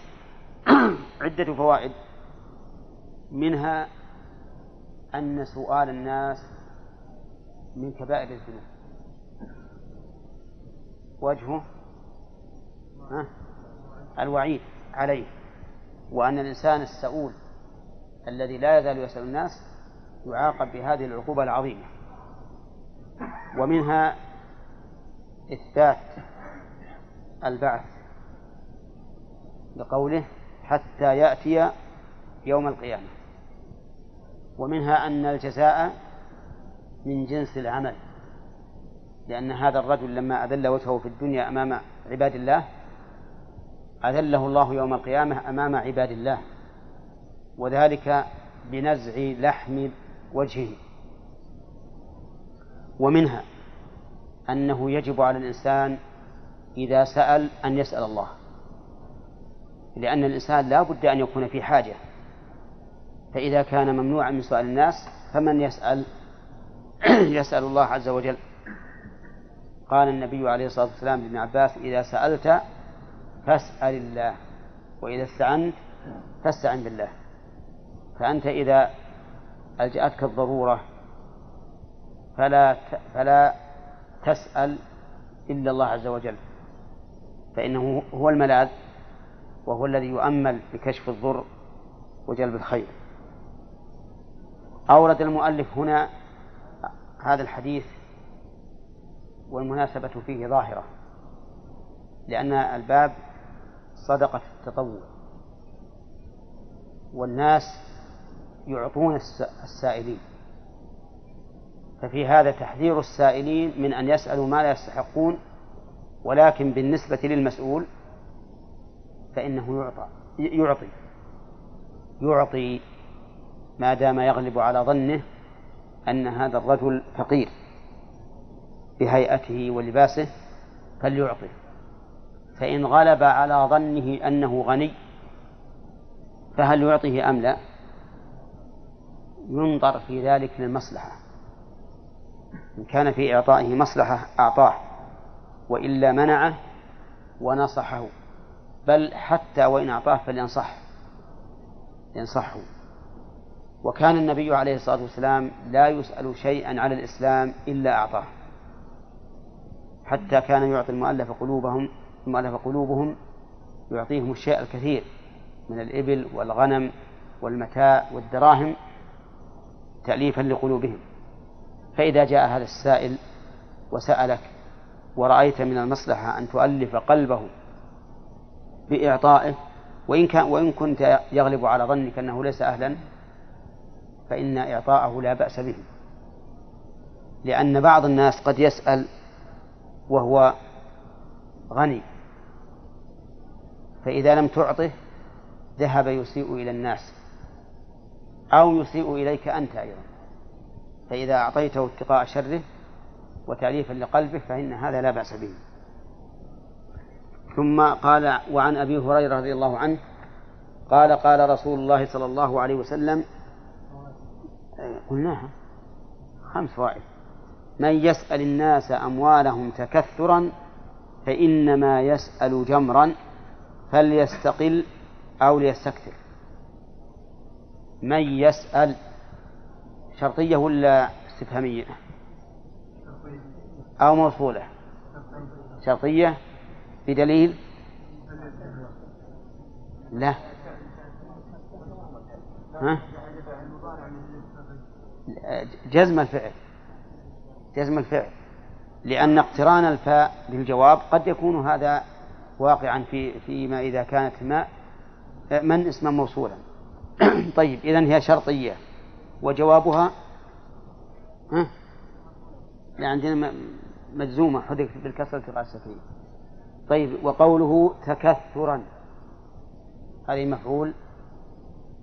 عدة فوائد. منها أن سؤال الناس من كبائر الذنوب. وجهه الوعيد عليه وأن الإنسان السؤول الذي لا يزال يسأل الناس يعاقب بهذه العقوبة العظيمة. ومنها إثبات البعث لقوله حتى يأتي يوم القيامة. ومنها أن الجزاء من جنس العمل لأن هذا الرجل لما أذل وجهه في الدنيا أمام عباد الله أذله الله يوم القيامة أمام عباد الله وذلك بنزع لحم وجهه. ومنها أنه يجب على الإنسان إذا سأل أن يسأل الله لأن الإنسان لا بد أن يكون في حاجة. فإذا كان ممنوعا من سؤال الناس فمن يسأل؟ يسأل الله عز وجل. قال النبي عليه الصلاة والسلام لابن عباس إذا سألت فاسأل الله وإذا استعنت فاستعن بالله. فأنت إذا ألجأتك الضرورة فلا فلا تسأل إلا الله عز وجل. فإنه هو الملاذ وهو الذي يؤمل بكشف الضر وجلب الخير. أورد المؤلف هنا هذا الحديث والمناسبة فيه ظاهرة لأن الباب صدقة التطوع. والناس يعطون السائلين. ففي هذا تحذير السائلين من أن يسألوا ما لا يستحقون ولكن بالنسبة للمسؤول فإنه يعطى يعطي يعطي ما دام يغلب على ظنه أن هذا الرجل فقير بهيئته ولباسه فليعطي فإن غلب على ظنه أنه غني فهل يعطيه أم لا؟ ينظر في ذلك للمصلحة. إن كان في إعطائه مصلحة أعطاه وإلا منعه ونصحه. بل حتى وإن أعطاه فلينصح ينصحه وكان النبي عليه الصلاة والسلام لا يسأل شيئا على الإسلام إلا أعطاه. حتى كان يعطي المؤلف قلوبهم المؤلف قلوبهم يعطيهم الشيء الكثير من الإبل والغنم والمتاع والدراهم تأليفا لقلوبهم. فإذا جاء هذا السائل وسألك ورأيت من المصلحة أن تؤلف قلبه بإعطائه وإن كان وإن كنت يغلب على ظنك أنه ليس أهلا فإن إعطاءه لا بأس به. لأن بعض الناس قد يسأل وهو غني فإذا لم تعطه ذهب يسيء إلى الناس أو يسيء إليك أنت أيضا. فإذا أعطيته اتقاء شره وتأليفا لقلبه فإن هذا لا بأس به. ثم قال وعن أبي هريرة رضي الله عنه قال قال رسول الله صلى الله عليه وسلم قلناها. خمس فوائد. من يسأل الناس أموالهم تكثرا فإنما يسأل جمرا فليستقل أو ليستكثر. من يسأل شرطية ولا استفهامية؟ أو موصولة؟ شرطية؟ بدليل لا. ها؟ جزم الفعل. جزم الفعل. لأن اقتران الفاء بالجواب قد يكون هذا واقعا في فيما إذا كانت ما من اسما موصولا. طيب إذن هي شرطية. وجوابها؟ ها؟ عندنا مجزومة حذف بالكسرة الرأسية طيب وقوله تكثرا. هذه مفعول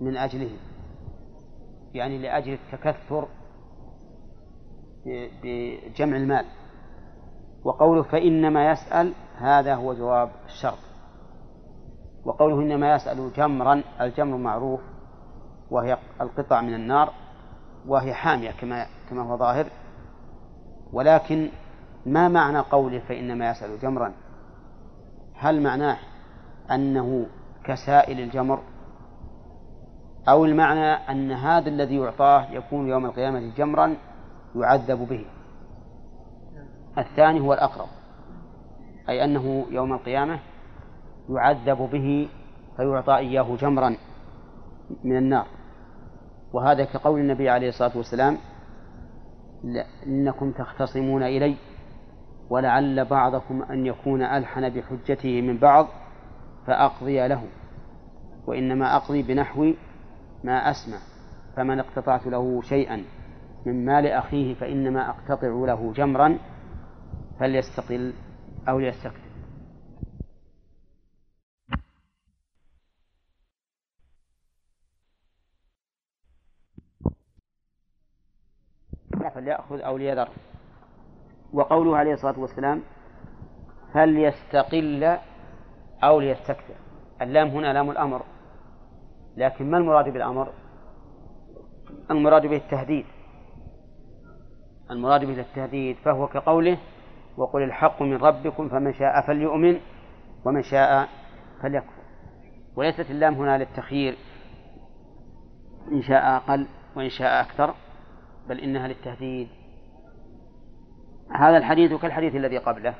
من أجله. يعني لأجل التكثر بجمع المال. وقوله فإنما يسأل هذا هو جواب الشرط. وقوله إنما يسأل جمرا الجمر معروف وهي القطع من النار وهي حامية كما كما هو ظاهر. ولكن ما معنى قوله فإنما يسأل جمرا؟ هل معناه أنه كسائل الجمر؟ أو المعنى أن هذا الذي يعطاه يكون يوم القيامة جمرا يعذب به. الثاني هو الأقرب أي أنه يوم القيامة يعذب به فيعطى إياه جمرا من النار. وهذا كقول النبي عليه الصلاة والسلام إنكم تختصمون إلي ولعل بعضكم أن يكون ألحن بحجته من بعض فأقضي له وإنما أقضي بنحو ما أسمع فمن اقتطعت له شيئا من مال أخيه فإنما أقتطع له جمرا فليستقل أو ليستكثر. فليأخذ أو ليذر. وقوله عليه الصلاة والسلام فليستقل أو ليستكثر. اللام هنا لام الأمر. لكن ما المراد بالأمر؟ المراد به التهديد. المراد به التهديد فهو كقوله وقل الحق من ربكم فمن شاء فليؤمن ومن شاء فليكفر. وليست اللام هنا للتخيير إن شاء أقل وإن شاء أكثر بل إنها للتهديد. هذا الحديث كالحديث الذي قبله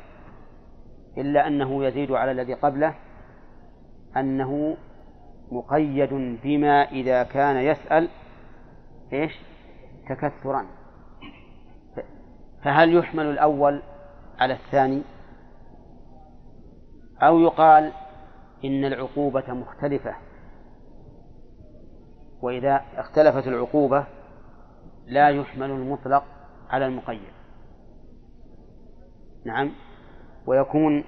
إلا أنه يزيد على الذي قبله أنه مقيد بما إذا كان يسأل إيش؟ تكثرا فهل يحمل الأول على الثاني؟ أو يقال إن العقوبة مختلفة. وإذا اختلفت العقوبة لا يحمل المطلق على المقيد. نعم. ويكون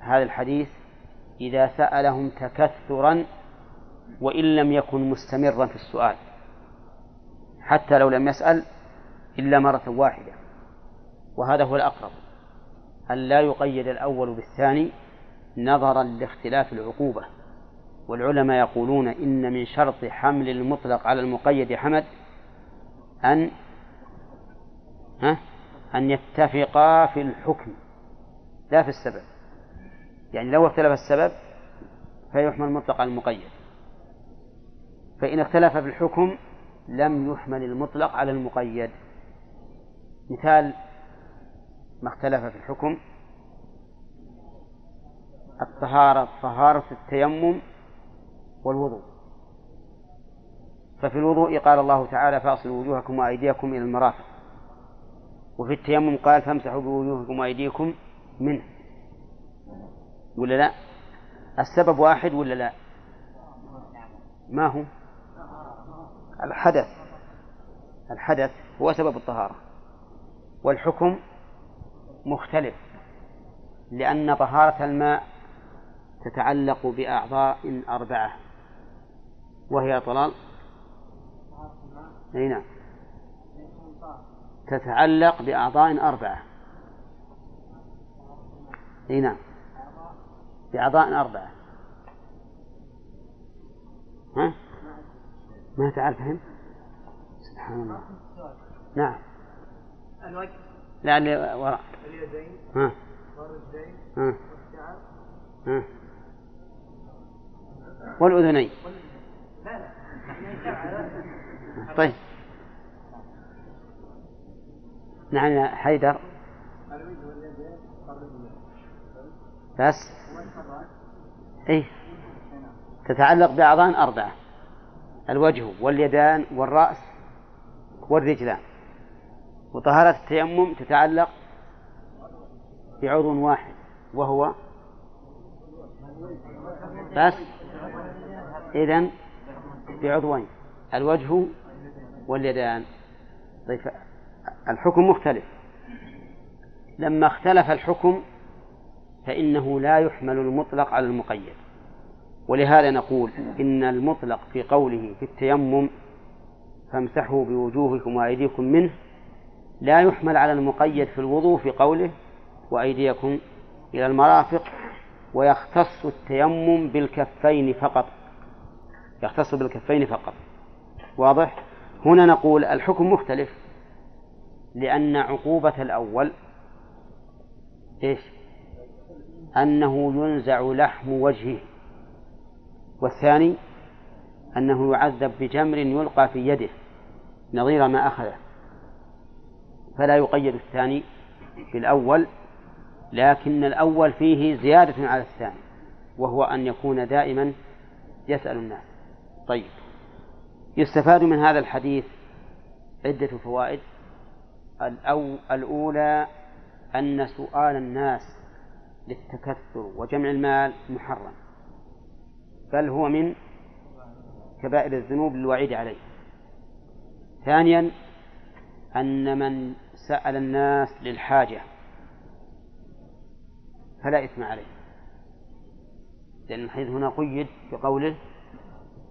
هذا الحديث إذا سألهم تكثرا وإن لم يكن مستمرا في السؤال حتى لو لم يسأل إلا مرة واحدة. وهذا هو الأقرب أن لا يقيد الأول بالثاني نظرا لاختلاف العقوبة. والعلماء يقولون إن من شرط حمل المطلق على المقيد حمد أن ها أن يتفقا في الحكم لا في السبب. يعني لو اختلف السبب فيحمل المطلق على المقيد. فإن اختلف في الحكم لم يحمل المطلق على المقيد. مثال ما اختلف في الحكم. الطهارة طهارة التيمم والوضوء. ففي الوضوء قال الله تعالى فاصلوا وجوهكم وأيديكم إلى المرافق. وفي التيمم قال فامسحوا بوجوهكم وأيديكم منه. ولا لا؟ السبب واحد ولا لا؟ ما هو؟ الحدث الحدث هو سبب الطهارة والحكم مختلف لأن طهارة الماء تتعلق بأعضاء أربعة وهي طلال. أي نعم. تتعلق بأعضاء أربعة. أي نعم. بأعضاء أربعة. ها؟ ما تعرف فهم؟ سبحان الله. نعم. الوجه. لا اللي وراء. اليدين. ها. والرجلين ها. والشعر. ها. والأذنين. لا لا. طيب. نعم يا حيدر. بس. اي تتعلق بأعضاء أربعة. الوجه واليدان والرأس والرجلان. وطهارة التيمم تتعلق بعضو واحد وهو بس. إذن بعضوين الوجه واليدان. طيب الحكم مختلف. لما اختلف الحكم فإنه لا يحمل المطلق على المقيد. ولهذا نقول إن المطلق في قوله في التيمم فامسحوا بوجوهكم وأيديكم منه لا يحمل على المقيد في الوضوء في قوله وأيديكم إلى المرافق ويختص التيمم بالكفين فقط. يختص بالكفين فقط. واضح؟ هنا نقول الحكم مختلف. لأن عقوبة الأول إيش؟ أنه ينزع لحم وجهه. والثاني أنه يعذب بجمر يلقى في يده نظير ما أخذه. فلا يقيد الثاني بالأول لكن الأول فيه زيادة على الثاني وهو أن يكون دائما يسأل الناس. طيب يستفاد من هذا الحديث عدة فوائد. الأو الأولى أن سؤال الناس للتكثر وجمع المال محرم. بل هو من كبائر الذنوب للوعيد عليه. ثانيا أن من سأل الناس للحاجة فلا إثم عليه. لأن الحديث هنا قيد بقوله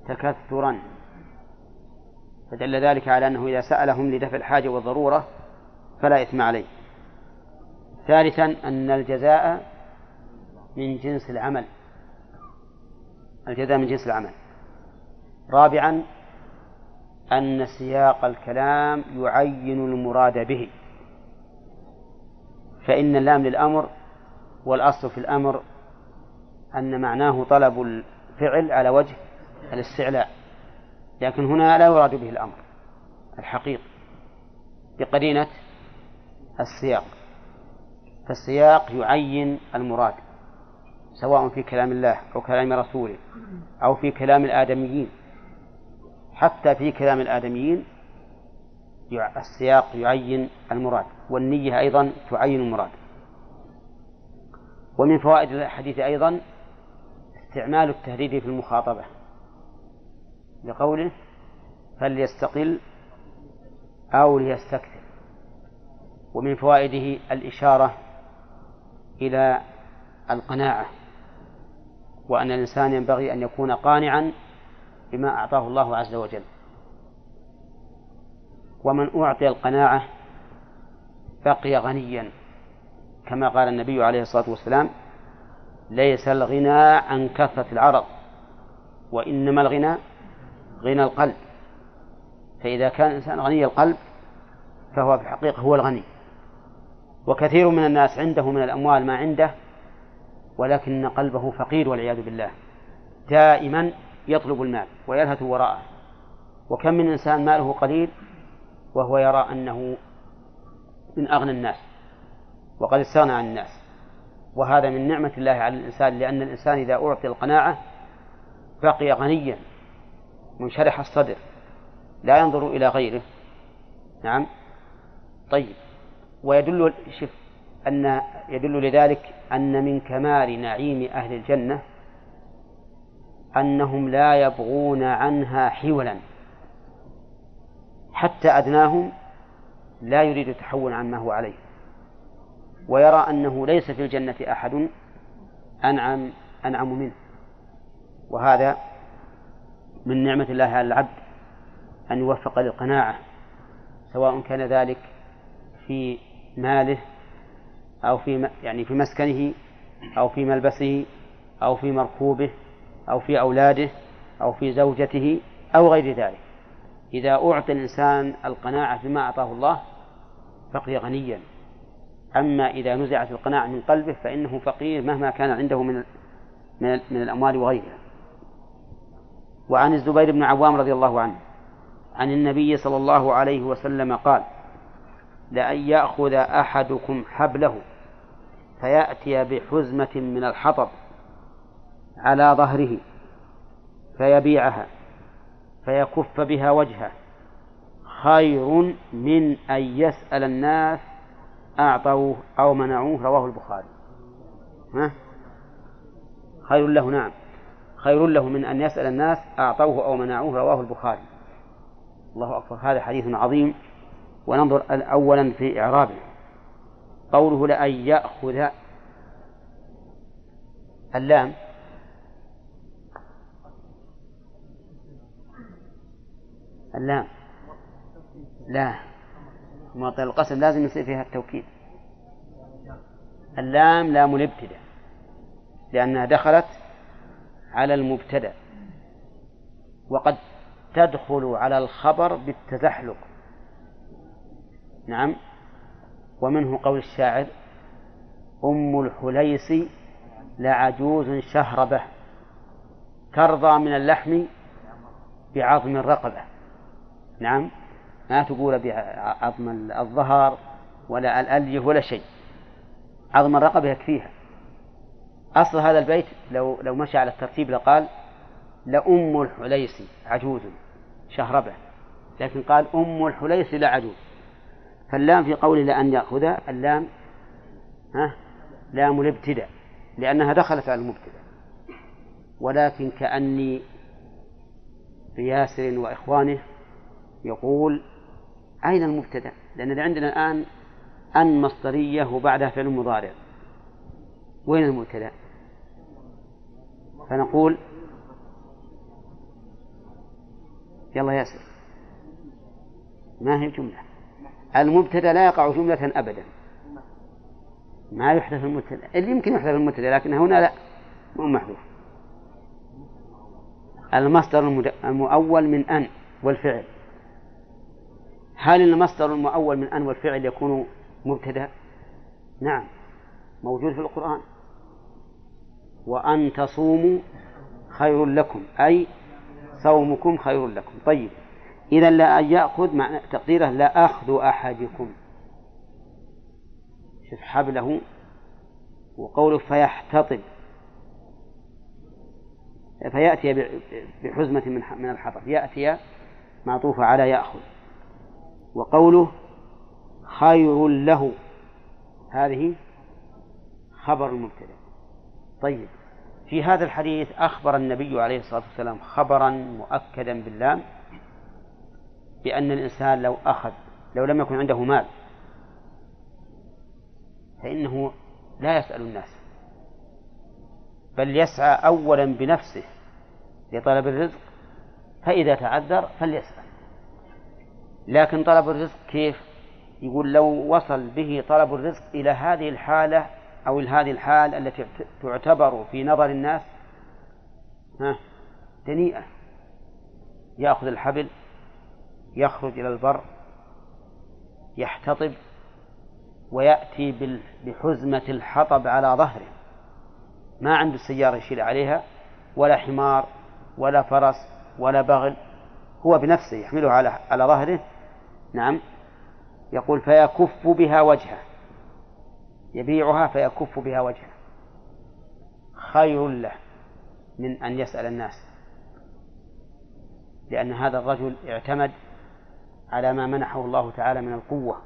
تكثرا. فدل ذلك على أنه إذا سألهم لدفع الحاجة والضرورة فلا إثم عليه. ثالثا أن الجزاء من جنس العمل. الجزاء من جنس العمل. رابعا أن سياق الكلام يعين المراد به. فإن اللام للأمر والأصل في الأمر أن معناه طلب الفعل على وجه الاستعلاء. لكن هنا لا يراد به الأمر الحقيقي بقرينة السياق. فالسياق يعين المراد. سواء في كلام الله أو كلام رسوله أو في كلام الآدميين. حتى في كلام الآدميين السياق يعين المراد والنية أيضا تعين المراد. ومن فوائد الحديث أيضا استعمال التهديد في المخاطبة لقوله فليستقل أو ليستكثر. ومن فوائده الإشارة إلى القناعة. وأن الإنسان ينبغي أن يكون قانعا بما أعطاه الله عز وجل. ومن أعطي القناعة بقي غنيا كما قال النبي عليه الصلاة والسلام ليس الغنى عن كثرة العرض وإنما الغنى غنى القلب. فإذا كان الإنسان غني القلب فهو في الحقيقة هو الغني. وكثير من الناس عنده من الأموال ما عنده ولكن قلبه فقير والعياذ بالله. دائما يطلب المال ويلهث وراءه. وكم من إنسان ماله قليل وهو يرى أنه من أغنى الناس وقد استغنى عن الناس. وهذا من نعمة الله على الإنسان لأن الإنسان إذا أعطي القناعة بقي غنيا منشرح الصدر لا ينظر إلى غيره. نعم. طيب. ويدل شف أن يدل لذلك أن من كمال نعيم أهل الجنة أنهم لا يبغون عنها حولا. حتى أدناهم لا يريد التحول عما هو عليه. ويرى أنه ليس في الجنة أحد أنعم أنعم منه. وهذا من نعمة الله على العبد أن يوفق للقناعة سواء كان ذلك في ماله أو في يعني في مسكنه أو في ملبسه أو في مركوبه أو في أولاده أو في زوجته أو غير ذلك. إذا أعطي الإنسان القناعة بما أعطاه الله بقي غنيا. أما إذا نزعت القناعة من قلبه فإنه فقير مهما كان عنده من من, من الأموال وغيرها. وعن الزبير بن عوام رضي الله عنه عن النبي صلى الله عليه وسلم قال لأن يأخذ أحدكم حبله فيأتي بحزمة من الحطب على ظهره فيبيعها فيكف بها وجهه. خير من أن يسأل الناس أعطوه أو منعوه رواه البخاري. ها؟ خير له نعم. خير له من أن يسأل الناس أعطوه أو منعوه رواه البخاري. الله أكبر. هذا حديث عظيم. وننظر أولا في إعرابه. قوله لأن يأخذ اللام. اللام. لا. معطي القسم لازم يصير فيها التوكيد. اللام لام الابتداء. لأنها دخلت على المبتدأ. وقد تدخل على الخبر بالتزحلق. نعم. ومنه قول الشاعر أم الحليس لعجوز شهربة ترضى من اللحم بعظم الرقبة. نعم. ما تقول بعظم الظهر ولا الأليه ولا شيء. عظم الرقبة يكفيها. أصل هذا البيت لو لو مشى على الترتيب لقال لأم الحليس عجوز شهربة لكن قال أم الحليس لا عجوز. فاللام في قوله لأن يأخذ اللام ها؟ لام الابتداء لأنها دخلت على المبتدأ. ولكن كأني بياسر وإخوانه يقول أين المبتدأ؟ لأن عندنا الآن أن مصدرية وبعدها فعل مضارع. وين المبتدأ؟ فنقول يلا ياسر. ما هي جملة المبتدأ لا يقع جملة أبدا. ما يحدث المبتدأ. اللي يمكن يحدث المبتدأ لكن هنا لا. مو محذوف. المصدر المؤول من أن والفعل. هل المصدر المؤول من أن والفعل يكون مبتدأ؟ نعم. موجود في القرآن. وأن تصوموا خير لكم أي صومكم خير لكم. طيب. إذا لا يأخذ معنى تقديره لا أخذ أحدكم. شوف حبله وقوله فيحتطب. فيأتي بحزمة من من الحطب. يأتي معطوفة على يأخذ. وقوله خير له. هذه خبر المبتدأ. طيب في هذا الحديث أخبر النبي عليه الصلاة والسلام خبرا مؤكدا باللام. بأن الإنسان لو أخذ لو لم يكن عنده مال فإنه لا يسأل الناس بل يسعى أولا بنفسه لطلب الرزق فإذا تعذر فليسأل. لكن طلب الرزق كيف؟ يقول لو وصل به طلب الرزق إلى هذه الحالة أو هذه الحال التي تعتبر في نظر الناس ها دنيئة. يأخذ الحبل يخرج إلى البر يحتطب ويأتي بحزمة الحطب على ظهره. ما عنده سيارة يشيل عليها ولا حمار ولا فرس ولا بغل. هو بنفسه يحمله على على ظهره. نعم. يقول فيكف بها وجهه. يبيعها فيكف بها وجهه. خير له من أن يسأل الناس. لأن هذا الرجل اعتمد على ما منحه الله تعالى من القوة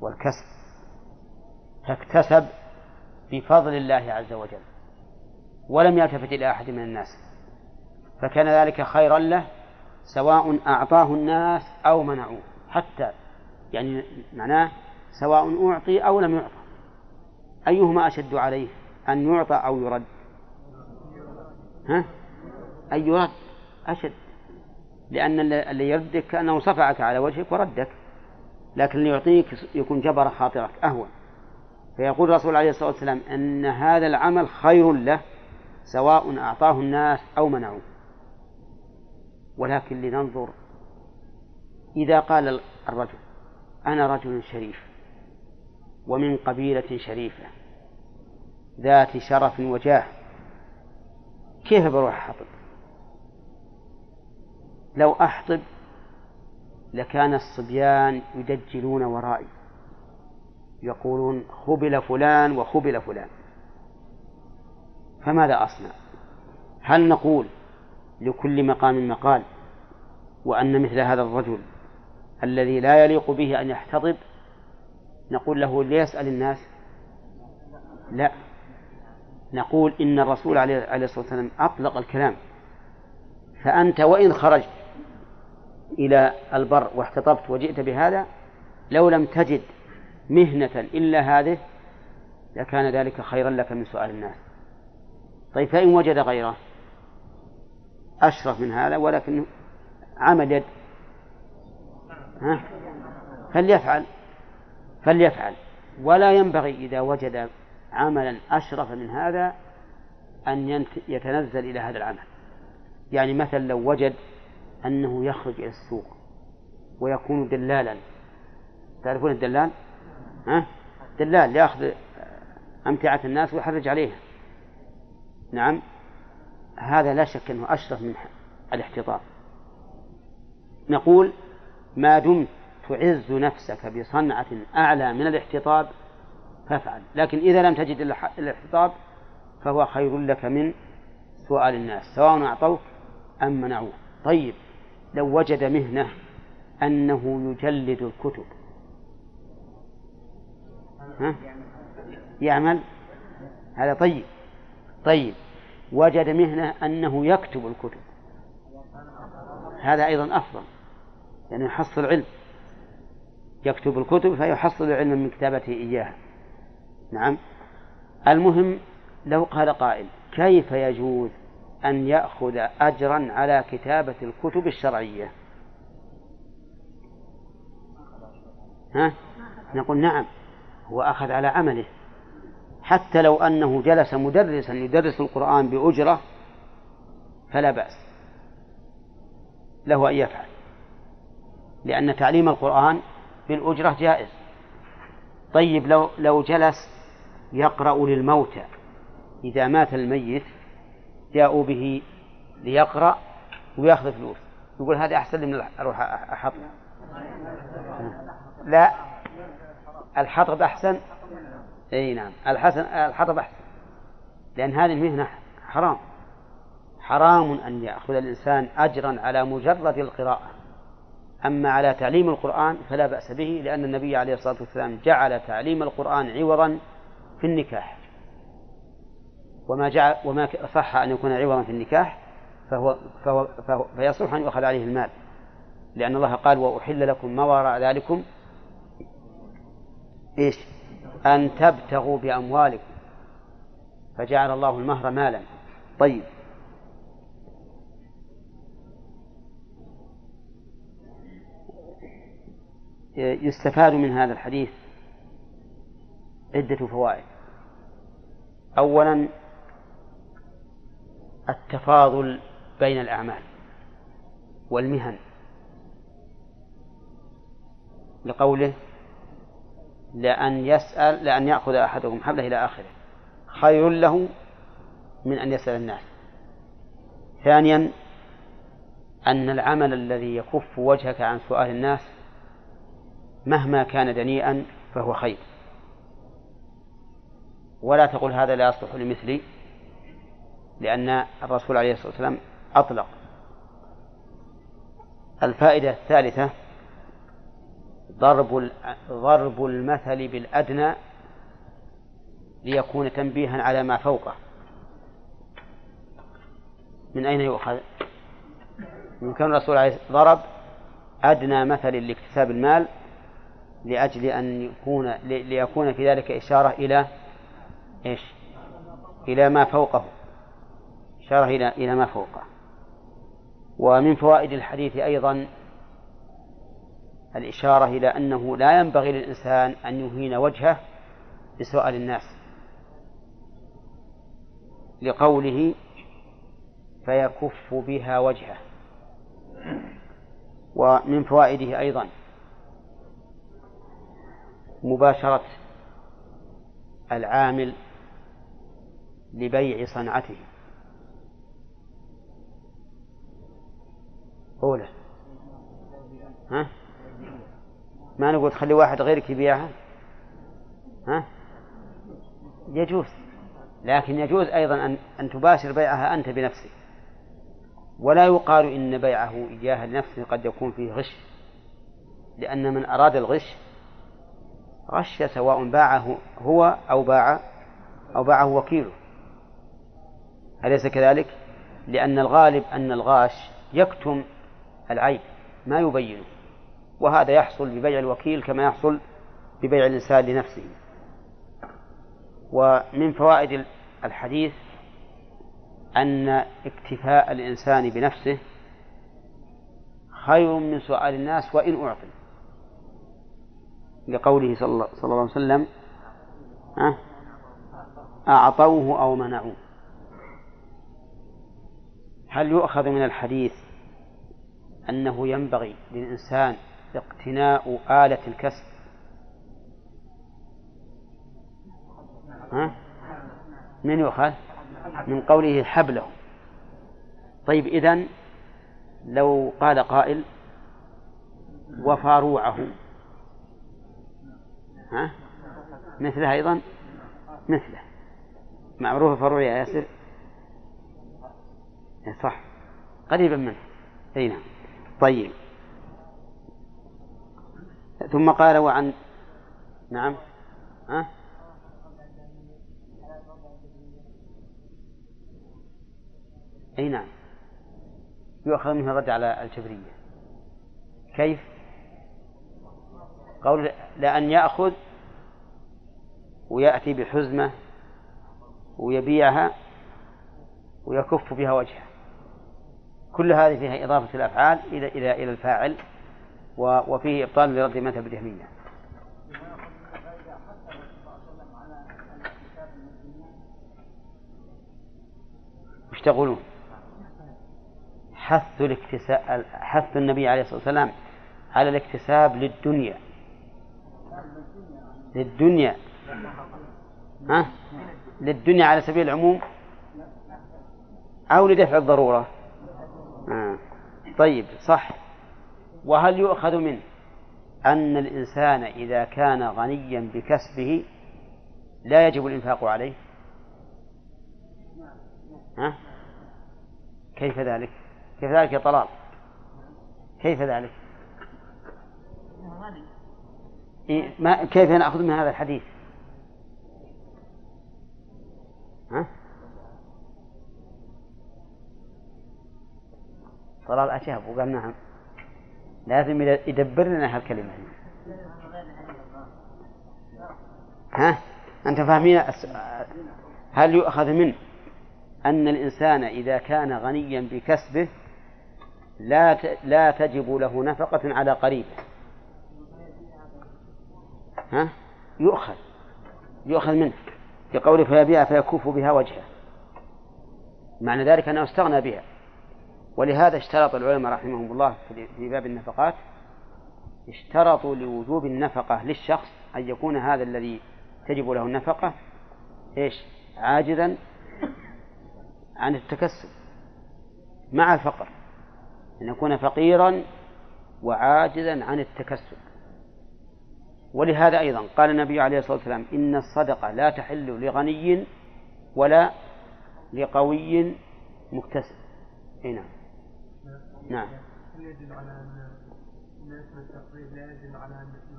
والكسب فاكتسب بفضل الله عز وجل ولم يلتفت إلى أحد من الناس فكان ذلك خيرا له سواء أعطاه الناس أو منعوه حتى يعني معناه سواء أعطي أو لم يعطى أيهما أشد عليه أن يعطى أو يرد؟ ها؟ أن يرد أشد. لأن اللي يردك كأنه صفعك على وجهك وردك. لكن اللي يعطيك يكون جبر خاطرك أهون. فيقول الرسول عليه الصلاة والسلام أن هذا العمل خير له سواء أعطاه الناس أو منعوه. ولكن لننظر إذا قال الرجل أنا رجل شريف ومن قبيلة شريفة ذات شرف وجاه كيف بروح أحطب؟ لو أحطب لكان الصبيان يدجلون ورائي. يقولون خبل فلان وخبل فلان. فماذا أصنع؟ هل نقول لكل مقام مقال وأن مثل هذا الرجل الذي لا يليق به أن يحتضب نقول له ليسأل الناس؟ لا. نقول إن الرسول عليه الصلاة والسلام أطلق الكلام. فأنت وإن خرجت إلى البر واحتطبت وجئت بهذا لو لم تجد مهنة إلا هذه لكان ذلك خيرا لك من سؤال الناس. طيب فإن وجد غيره أشرف من هذا ولكن عمل يد. ها؟ فليفعل. فليفعل. ولا ينبغي إذا وجد عملا أشرف من هذا أن يتنزل إلى هذا العمل. يعني مثلا لو وجد أنه يخرج إلى السوق ويكون دلالا. تعرفون الدلال؟ ها؟ دلال يأخذ أمتعة الناس ويحرج عليها. نعم. هذا لا شك أنه أشرف من الاحتضار. نقول ما دمت تعز نفسك بصنعة أعلى من الاحتطاب فافعل. لكن إذا لم تجد الاحتطاب فهو خير لك من سؤال الناس سواء أعطوك أم منعوه طيب. لو وجد مهنة أنه يجلد الكتب. ها؟ يعمل؟ هذا طيب. طيب. وجد مهنة أنه يكتب الكتب. هذا أيضا أفضل. لأنه يعني يحصل علم. يكتب الكتب فيحصل علما من كتابته إياها. نعم. المهم لو قال قائل كيف يجوز أن يأخذ أجرا على كتابة الكتب الشرعية. ها؟ نقول نعم هو أخذ على عمله. حتى لو أنه جلس مدرسا يدرس القرآن بأجرة فلا بأس. له أن يفعل. لأن تعليم القرآن بالأجرة جائز. طيب لو لو جلس يقرأ للموتى إذا مات الميت جاءوا به ليقرأ ويأخذ فلوس. يقول هذا أحسن لي من أروح أحط. لا. الحطب أحسن. أي نعم. الحسن الحطب أحسن. لأن هذه المهنة حرام. حرام أن يأخذ الإنسان أجرا على مجرد القراءة. أما على تعليم القرآن فلا بأس به لأن النبي عليه الصلاة والسلام جعل تعليم القرآن عوضا في النكاح. وما جعل وما صح أن يكون عوضا في النكاح فهو, فهو, فهو فيصلح أن يؤخذ عليه المال. لأن الله قال وأحل لكم ما وراء ذلكم. إيش؟ أن تبتغوا بأموالكم. فجعل الله المهر مالا. طيب. يستفاد من هذا الحديث عدة فوائد. أولا التفاضل بين الأعمال والمهن. لقوله لأن يسأل لأن يأخذ أحدكم حبله إلى آخره. خير له من أن يسأل الناس. ثانيا أن العمل الذي يكف وجهك عن سؤال الناس مهما كان دنيئا فهو خير. ولا تقول هذا لا يصلح لمثلي. لأن الرسول عليه الصلاة والسلام أطلق الفائدة الثالثة ضرب ضرب المثل بالأدنى ليكون تنبيها على ما فوقه من أين يؤخذ؟ من كان الرسول عليه ضرب أدنى مثل لاكتساب المال لأجل أن يكون ليكون في ذلك إشارة إلى إيش؟ إلى ما فوقه إشارة إلى إلى ما فوقه ومن فوائد الحديث أيضا الإشارة إلى أنه لا ينبغي للإنسان أن يهين وجهه بسؤال الناس. لقوله فيكف بها وجهه. ومن فوائده أيضا مباشرة العامل لبيع صنعته. أولى. ها؟ ما نقول تخلي واحد غيرك يبيعها؟ ها؟ يجوز. لكن يجوز أيضا أن أن تباشر بيعها أنت بنفسك. ولا يقال إن بيعه إياها لنفسه قد يكون فيه غش. لأن من أراد الغش غش سواء باعه هو أو باع أو باعه وكيله. أليس كذلك؟ لأن الغالب أن الغاش يكتم العيب ما يبينه. وهذا يحصل ببيع الوكيل كما يحصل ببيع الإنسان لنفسه. ومن فوائد الحديث أن اكتفاء الإنسان بنفسه خير من سؤال الناس وإن أعطي. لقوله صلى الله عليه وسلم أعطوه أو منعوه. هل يؤخذ من الحديث أنه ينبغي للإنسان اقتناء آلة الكسب. ها؟ من يؤخذ؟ من قوله حبله. طيب إذن لو قال قائل وفاروعه ها؟ مثله أيضا؟ مثله. معروف فروع يا ياسر؟ صح. قريبا منه. أي نعم. طيب. ثم قال وعن نعم. ها؟ أي نعم. يؤخذ منه الرد على الجبرية. كيف؟ قول لأن يأخذ ويأتي بحزمة ويبيعها ويكف بها وجهه. كل هذه فيها إضافة الأفعال إلى إلى إلى الفاعل وفيه إبطال لرد مذهب الجهمية وش تقولون؟ حث الاكتساب حث النبي عليه الصلاة والسلام على الاكتساب للدنيا للدنيا ها؟ للدنيا على سبيل العموم أو لدفع الضرورة آه. طيب صح. وهل يؤخذ منه أن الإنسان إذا كان غنيا بكسبه لا يجب الإنفاق عليه؟ ها؟ كيف ذلك؟ كيف ذلك يا طلال؟ كيف ذلك؟ إيه ما كيف نأخذ من هذا الحديث ها؟ طلال أجاب وقال نعم. لازم يدبر لنا هالكلمة ها؟ أنت فاهمين؟ هل يؤخذ منه أن الإنسان إذا كان غنيا بكسبه لا لا تجب له نفقة على قريبه؟ ها؟ يؤخذ. يؤخذ منه. في قوله فيبيع فيكف بها وجهه. معنى ذلك أنه استغنى بها. ولهذا اشترط العلماء رحمهم الله في باب النفقات اشترطوا لوجوب النفقة للشخص أن يكون هذا الذي تجب له النفقة إيش؟ عاجزا عن التكسب مع الفقر أن يكون فقيرا وعاجزا عن التكسب. ولهذا أيضا قال النبي عليه الصلاة والسلام إن الصدقة لا تحل لغني ولا لقوي مكتسب. أي نعم. نعم. هل يدل على أن اسم التقريب لا يدل على أن اسم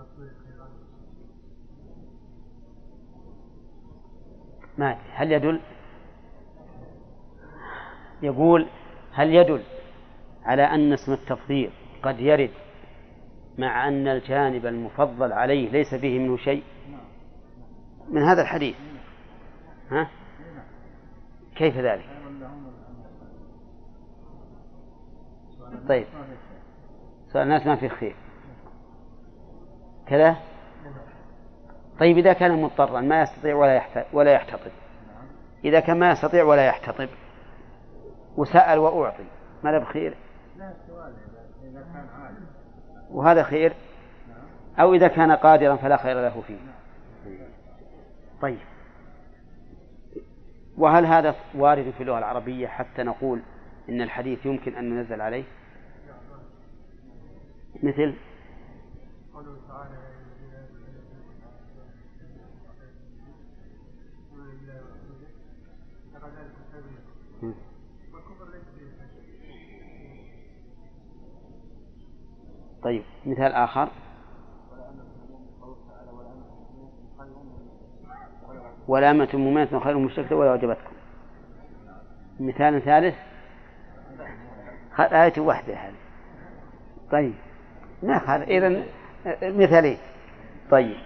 ما هل يدل؟ يقول هل يدل على أن اسم التفضيل قد يرد مع أن الجانب المفضل عليه ليس فيه منه شيء؟ من هذا الحديث. ها؟ كيف ذلك؟ طيب. سؤال الناس ما في خير. كذا؟ طيب إذا كان مضطرا ما يستطيع ولا ولا يحتطب. إذا كان ما يستطيع ولا يحتطب وسأل وأعطي بخير؟ إذا كان عالم وهذا خير؟ أو إذا كان قادرا فلا خير له فيه. طيب. وهل هذا وارد في اللغة العربية حتى نقول إن الحديث يمكن أن ننزل عليه. مثل؟ قوله تعالى طيب مثال آخر. ولامة مؤمنة خير مشركة ولا وجبتكم. مثال ثالث. آية واحدة هذه. طيب. ناخذ إذا مثالين طيب.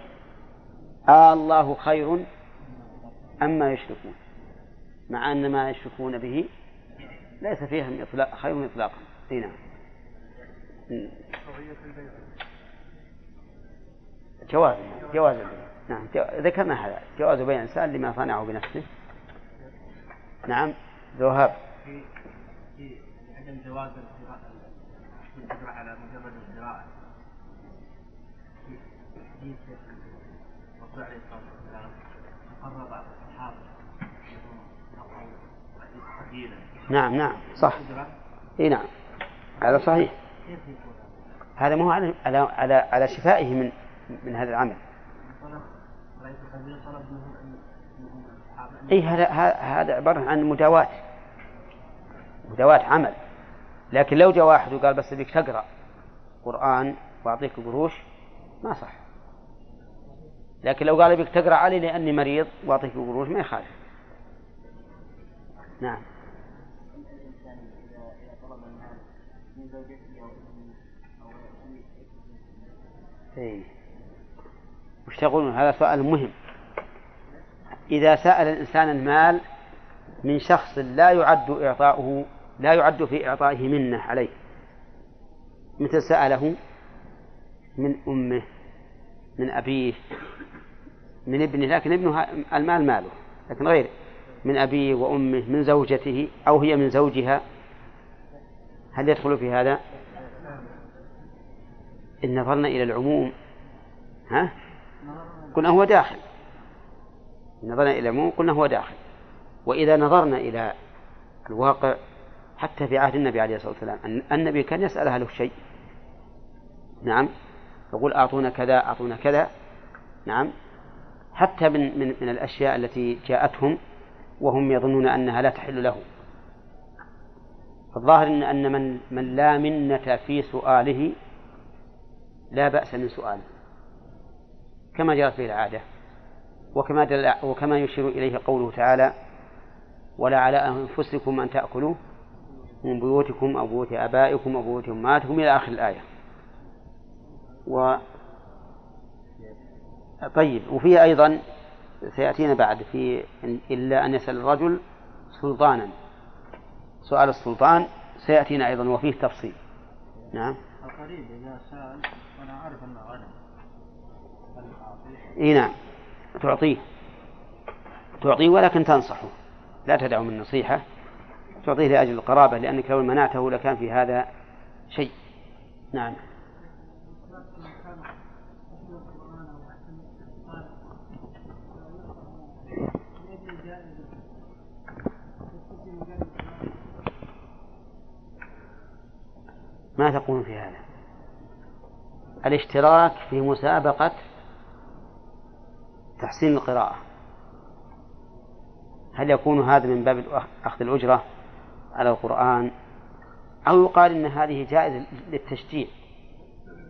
آه الله خير أما يشركون مع أن ما يشركون به ليس فيهم إطلاق خير إطلاقا. إي نعم. جواز جواز نعم ذكرنا هذا. جواز بين الإنسان لما صنعه بنفسه. نعم. ذهاب عدم جواز على مجرد القراءة في الرسول عليه الصلاة والسلام بعض الصحابة نعم نعم صح. إي نعم هذا صحيح. هذا مو على على على, على شفائه من من هذا العمل. إي هذا هذا عبارة عن مداواة. مداواة عمل. لكن لو جاء واحد وقال بس بك تقرأ قرآن وأعطيك قروش ما صح. لكن لو قال بك تقرأ علي لأني مريض وأعطيك قروش ما يخالف. نعم. إيه. وش تقولون؟ هذا سؤال مهم. إذا سأل الإنسان المال من شخص لا يعد إعطاؤه لا يعد في إعطائه منة عليه. مثل سأله؟ من أمه من أبيه من ابنه لكن ابنه المال ماله لكن غير من أبيه وأمه من زوجته أو هي من زوجها. هل يدخل في هذا؟ إن نظرنا إلى العموم ها؟ قلنا هو داخل. نظرنا إلى العموم قلنا هو داخل. وإذا نظرنا إلى الواقع حتى في عهد النبي عليه الصلاة والسلام. أن النبي كان يسأل أهله شيء. نعم. يقول أعطونا كذا أعطونا كذا. نعم. حتى من من من الأشياء التي جاءتهم وهم يظنون أنها لا تحل له. الظاهر إن أن من من لا منة في سؤاله لا بأس من سؤاله. كما جرت به العادة. وكما وكما يشير إليه قوله تعالى ولا على أنفسكم أن تأكلوا من بيوتكم أو بيوت آبائكم أو بيوت أمهاتكم إلى آخر الآية. و طيب وفي أيضا سيأتينا بعد في إلا أن يسأل الرجل سلطانا. سؤال السلطان سيأتينا أيضا وفيه تفصيل. نعم. القريب إذا سأل وأنا أعرف أنه غنم. إي نعم. تعطيه. تعطيه ولكن تنصحه. لا تدعه من نصيحة. تعطيه لأجل القرابة لأنك لو منعته لكان في هذا شيء. نعم. ما تقول في هذا؟ الاشتراك في مسابقة تحسين القراءة. هل يكون هذا من باب أخذ الأجرة؟ على القرآن أو يقال إن هذه جائزة للتشجيع.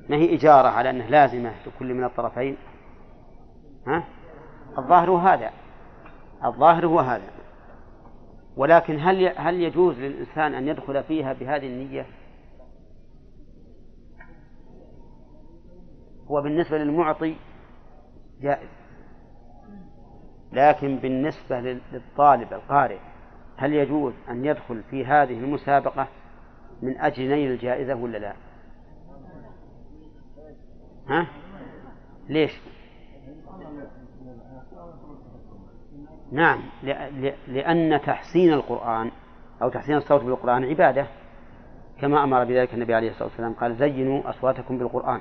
ما هي إجارة على أنه لازمة لكل من الطرفين؟ ها؟ الظاهر هو هذا. الظاهر هو هذا. ولكن هل هل يجوز للإنسان أن يدخل فيها بهذه النية؟ هو بالنسبة للمعطي جائز. لكن بالنسبة للطالب القارئ هل يجوز أن يدخل في هذه المسابقة من أجل نيل الجائزة ولا لا؟ ها؟ ليش؟ نعم لأن تحسين القرآن أو تحسين الصوت بالقرآن عبادة كما أمر بذلك النبي عليه الصلاة والسلام قال زينوا أصواتكم بالقرآن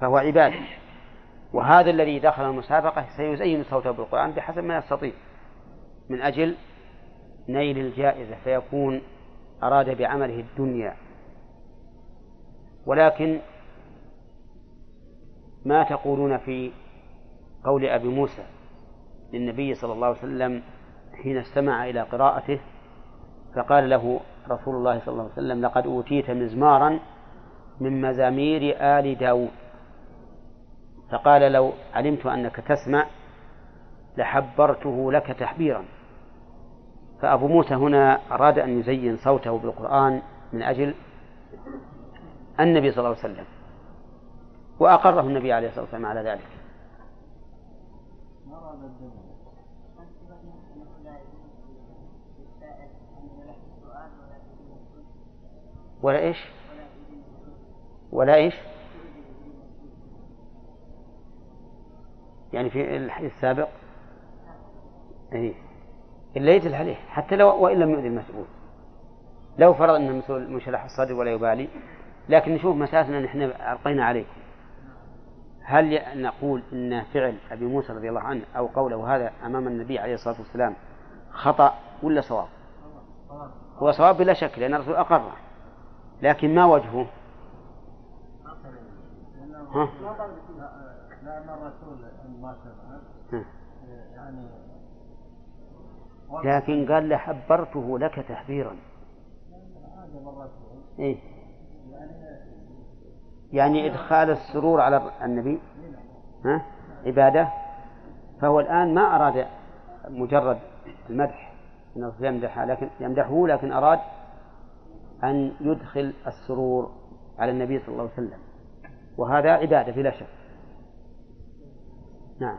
فهو عبادة وهذا الذي دخل المسابقة سيزين صوته بالقرآن بحسب ما يستطيع من أجل نيل الجائزة فيكون أراد بعمله الدنيا. ولكن ما تقولون في قول أبي موسى للنبي صلى الله عليه وسلم حين استمع إلى قراءته فقال له رسول الله صلى الله عليه وسلم لقد أوتيت مزمارا من مزامير آل داود. فقال لو علمت أنك تسمع لحبرته لك تحبيرا. فأبو موسى هنا أراد أن يزين صوته بالقرآن من أجل النبي صلى الله عليه وسلم وأقره النبي عليه الصلاة والسلام على ذلك. ولا إيش؟ ولا إيش؟ يعني في الحديث السابق؟ إيه. إلا يجلح عليه حتى لو وإن لم يؤذي المسؤول لو فرض أن المسؤول منشرح الصدر ولا يبالي لكن نشوف مسألة نحن ألقينا عليكم هل نقول إن فعل أبي موسى رضي الله عنه أو قوله هذا أمام النبي عليه الصلاة والسلام خطأ ولا صواب؟ هو صواب بلا شك لأن الرسول أقره لكن ما وجهه؟ ها؟ لأن الرسول يعني لكن قال لحبرته لك تحبيرا إيه؟ يعني إدخال السرور على النبي. ها؟ عبادة. فهو الآن ما أراد مجرد المدح أن يمدحه لكن يمدحه لكن أراد أن يدخل السرور على النبي صلى الله عليه وسلم. وهذا عبادة بلا شك. نعم.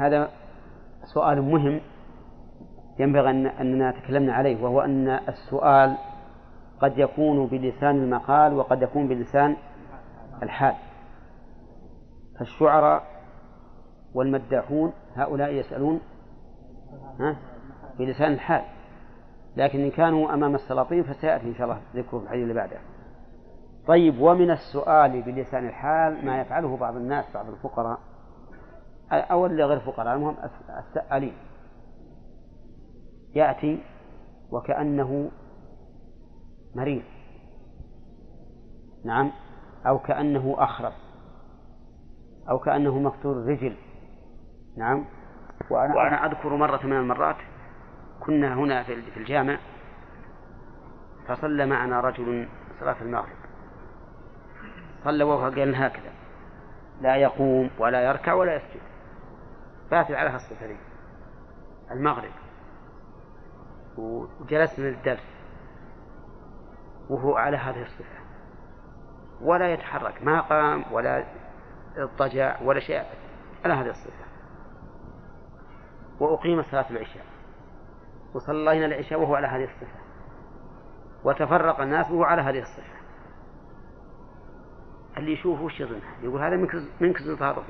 هذا سؤال مهم ينبغي أن أننا تكلمنا عليه وهو أن السؤال قد يكون بلسان المقال وقد يكون بلسان الحال. فالشعراء والمداحون هؤلاء يسألون ها؟ بلسان الحال. لكن إن كانوا أمام السلاطين فسيأتي إن شاء الله ذكره في الحديث اللي بعده. طيب ومن السؤال بلسان الحال ما يفعله بعض الناس بعض الفقراء أو اللي غير فقراء المهم السائلين يأتي وكأنه مريض. نعم أو كأنه أخرس أو كأنه مكسور الرجل. نعم وأنا, وأنا أذكر مرة من المرات كنا هنا في الجامع فصلى معنا رجل صلاة المغرب. صلى وهو قال هكذا لا يقوم ولا يركع ولا يسجد. فاتل على هالصفة المغرب. وجلسنا للدرس وهو على هذه الصفة. ولا يتحرك. ما قام ولا اضطجع ولا شيء. على هذه الصفة. وأقيم صلاة العشاء. وصلينا العشاء وهو على هذه الصفة. وتفرق الناس وهو على هذه الصفة. اللي يشوفه وش يظن يقول هذا منكز تهرب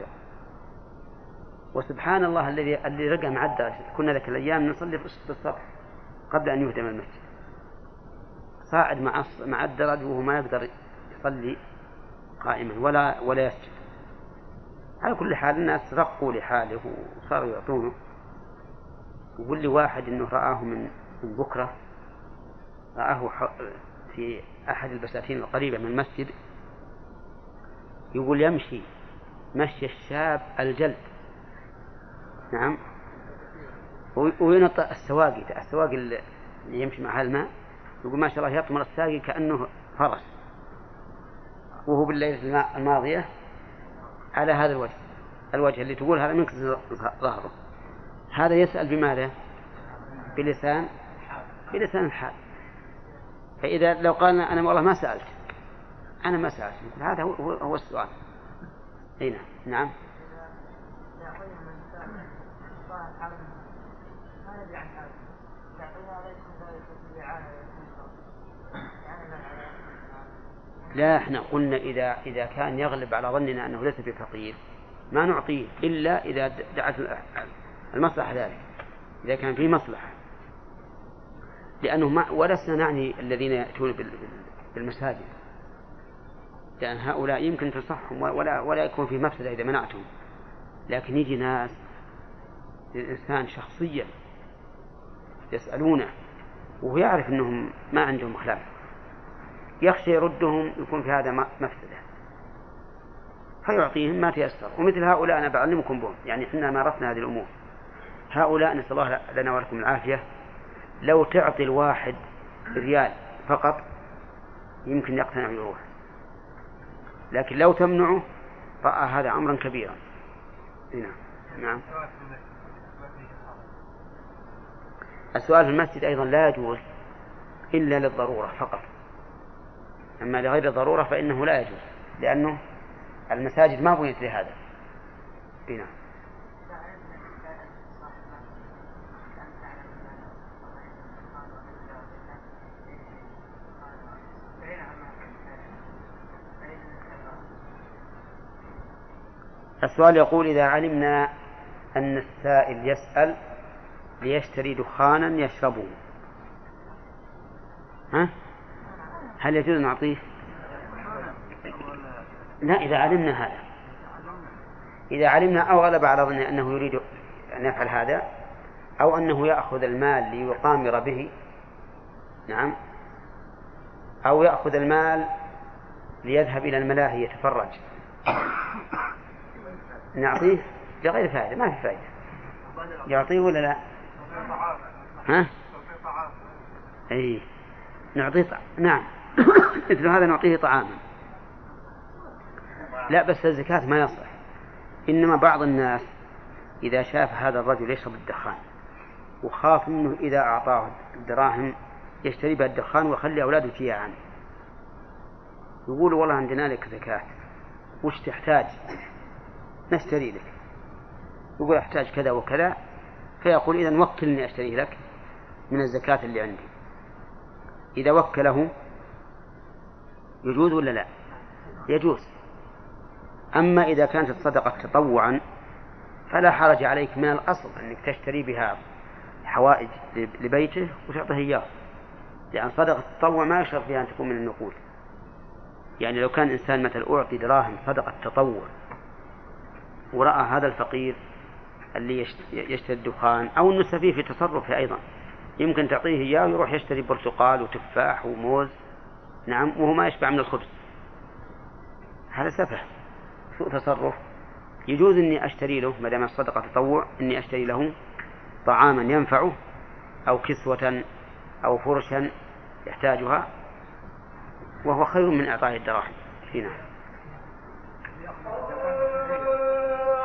وسبحان الله الذي اللي مع الدرس كنا ذاك الأيام نصلي في السطح قبل أن يهدم المسجد. صاعد مع مع الدرج وهو ما يقدر يصلي قائما ولا ولا يسجد. على كل حال الناس رقوا لحاله وصاروا يعطونه. يقول لي واحد إنه رآه من من بكرة رآه في أحد البساتين القريبة من المسجد يقول يمشي مشي الشاب الجلد. نعم. وينطى السواقي السواقي اللي يمشي مع الماء يقول ما شاء الله يطمر الساقي كأنه فرس. وهو بالليلة الماضية على هذا الوجه. الوجه اللي تقول هذا منك ظهره. هذا يسأل بماذا؟ بلسان بلسان الحال. فإذا لو قال أنا والله ما سألت. أنا ما سألت. هذا هو, هو السؤال. أي نعم. لا إحنا قلنا إذا إذا كان يغلب على ظننا أنه ليس بفقير ما نعطيه إلا إذا دعت المصلحة ذلك إذا كان في مصلحة. لأنه ما ولسنا نعني الذين يأتون بالمساجد. لأن هؤلاء يمكن تنصحهم ولا ولا يكون في مفسدة إذا منعتهم. لكن يجي ناس للإنسان شخصيا يسألونه وهو يعرف أنهم ما عندهم خلاف يخشى يردهم يكون في هذا مفسدة. فيعطيهم ما تيسر. ومثل هؤلاء أنا بعلمكم بهم. يعني إحنا مارسنا هذه الأمور. هؤلاء نسأل الله لنا ولكم العافية. لو تعطي الواحد ريال فقط يمكن يقتنع ويروح لكن لو تمنعه رأى هذا أمرا كبيرا. نعم نعم. السؤال في المسجد أيضا لا يجوز إلا للضرورة فقط. أما لغير الضرورة فإنه لا يجوز لأنه المساجد ما بنيت لهذا. نعم السؤال يقول إذا علمنا أن السائل يسأل ليشتري دخانا يشربه ها؟ هل يجوز نعطيه؟ لا إذا علمنا هذا إذا علمنا أو غلب على ظننا أنه يريد أن يفعل هذا أو أنه يأخذ المال ليقامر به نعم أو يأخذ المال ليذهب إلى الملاهي يتفرج نعطيه لغير فائدة ما في فائدة يعطيه ولا لا؟ ها؟ أي. نعطيه طع... نعم. مثل هذا نعطيه طعاما. لا بس الزكاة ما يصح إنما بعض الناس إذا شاف هذا الرجل يشرب الدخان وخاف منه إذا أعطاه الدراهم يشتري بها الدخان ويخلي أولاده فيها عنه يقول والله عندنا لك زكاة. وش تحتاج؟ نشتري لك. يقول أحتاج كذا وكذا. فيقول إذا وكلني أشتري لك من الزكاة اللي عندي. إذا وكله يجوز ولا لا؟ يجوز. أما إذا كانت الصدقة تطوعا فلا حرج عليك من الأصل أنك تشتري بها حوائج لبيته وتعطيه إياه. لأن صدقة التطوع ما يشرط فيها أن تكون من النقود. يعني لو كان إنسان مثل أعطي دراهم صدقة تطوع ورأى هذا الفقير اللي يشتري الدخان أو أنه سفيه في تصرفه أيضا. يمكن تعطيه إياه ويروح يشتري برتقال وتفاح وموز. نعم وهو ما يشبع من الخبز. هذا سفه. سوء تصرف. يجوز إني أشتري له ما دام الصدقة تطوع إني أشتري له طعاما ينفعه أو كسوة أو فرشا يحتاجها وهو خير من اعطائه الدراهم. نعم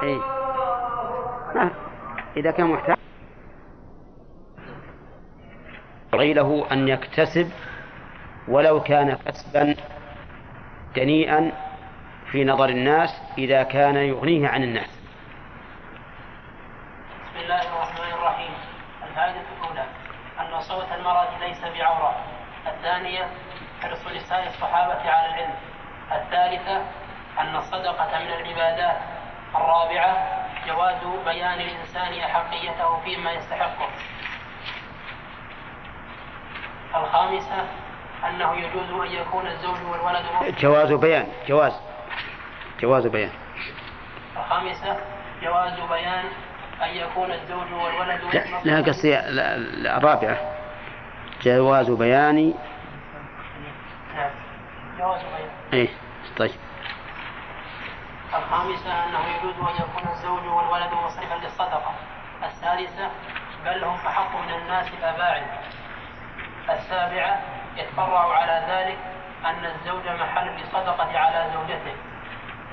اي ما اذا كان محتاج. له أن يكتسب ولو كان كسبا دنيئا في نظر الناس إذا كان يغنيه عن الناس. بسم الله الرحمن الرحيم. الفائدة الأولى أن صوت المرأة ليس بعورة. الثانية حرص نساء الصحابة على العلم. الثالثة أن الصدقة من العبادات. الرابعة جواز بيان الإنسان أحقيته فيما يستحقه. الخامسة أنه يجوز أن يكون الزوج والولد جواز بيان جواز جواز بيان. الخامسة جواز بيان أن يكون الزوج والولد لا, لا قصدي الرابعة. جواز بيان. نعم جواز بيان. إيه طيب. الخامسة أنه يجوز أن يكون الزوج والولد مصرفا للصدقة. السادسة بل هم أحق من الناس الأباعد السابعة يتفرع على ذلك أن الزوج محل للصدقة على زوجته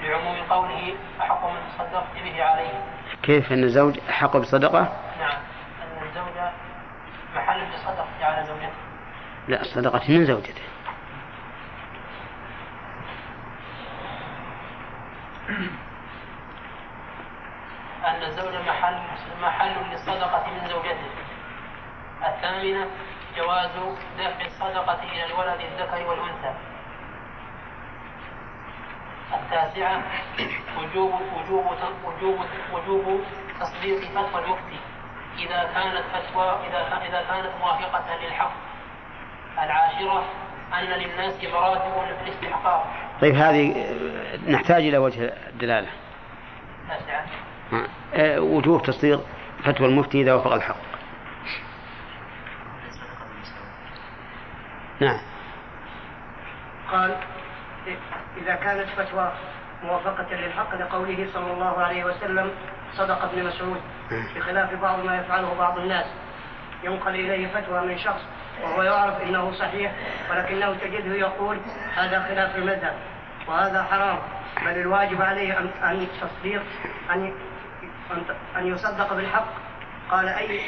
لعموم قوله أحق من تصدقت به عليه. كيف أن الزوج أحق بصدقة؟ نعم أن الزوج محل للصدقة على زوجته. لا الصدقة من زوجته. أن الزوج محل محل للصدقة من زوجته الثامنة جواز دفع الصدقة إلى الولد الذكر والأنثى التاسعة وجوب وجوب وجوب وجوب تصديق فتوى المفتي إذا كانت فتوى إذا إذا كانت موافقة للحق. العاشرة أن للناس مراتب في الاستحقاق. طيب هذه نحتاج إلى وجه الدلالة. التاسعة. آه، وجوب تصديق فتوى المفتي إذا وافق الحق. نعم. قال إذا كانت فتوى موافقة للحق لقوله صلى الله عليه وسلم صدق ابن مسعود بخلاف بعض ما يفعله بعض الناس ينقل إليه فتوى من شخص وهو يعرف إنه صحيح ولكنه تجده يقول هذا خلاف المذهب وهذا حرام بل الواجب عليه ان أن تصديق أن ان يصدق بالحق قال اي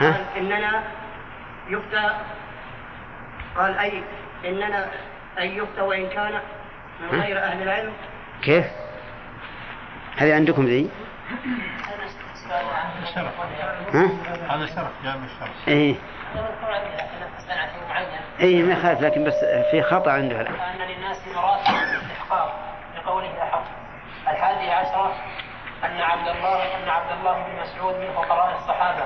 قال إننا يفتى قال اي إننا اي يفتى وإن كان من غير أهل العلم كيف؟ هذه عندكم ذي؟ ها؟ هذا شرف جاء من الشرف. إيه اي ما يخالف لكن بس في خطأ عنده الآن. ان للناس مراتب الاستحقاق لقوله احق الحادي عشر أن عبد الله أن عبد الله بن مسعود من فقراء الصحابة.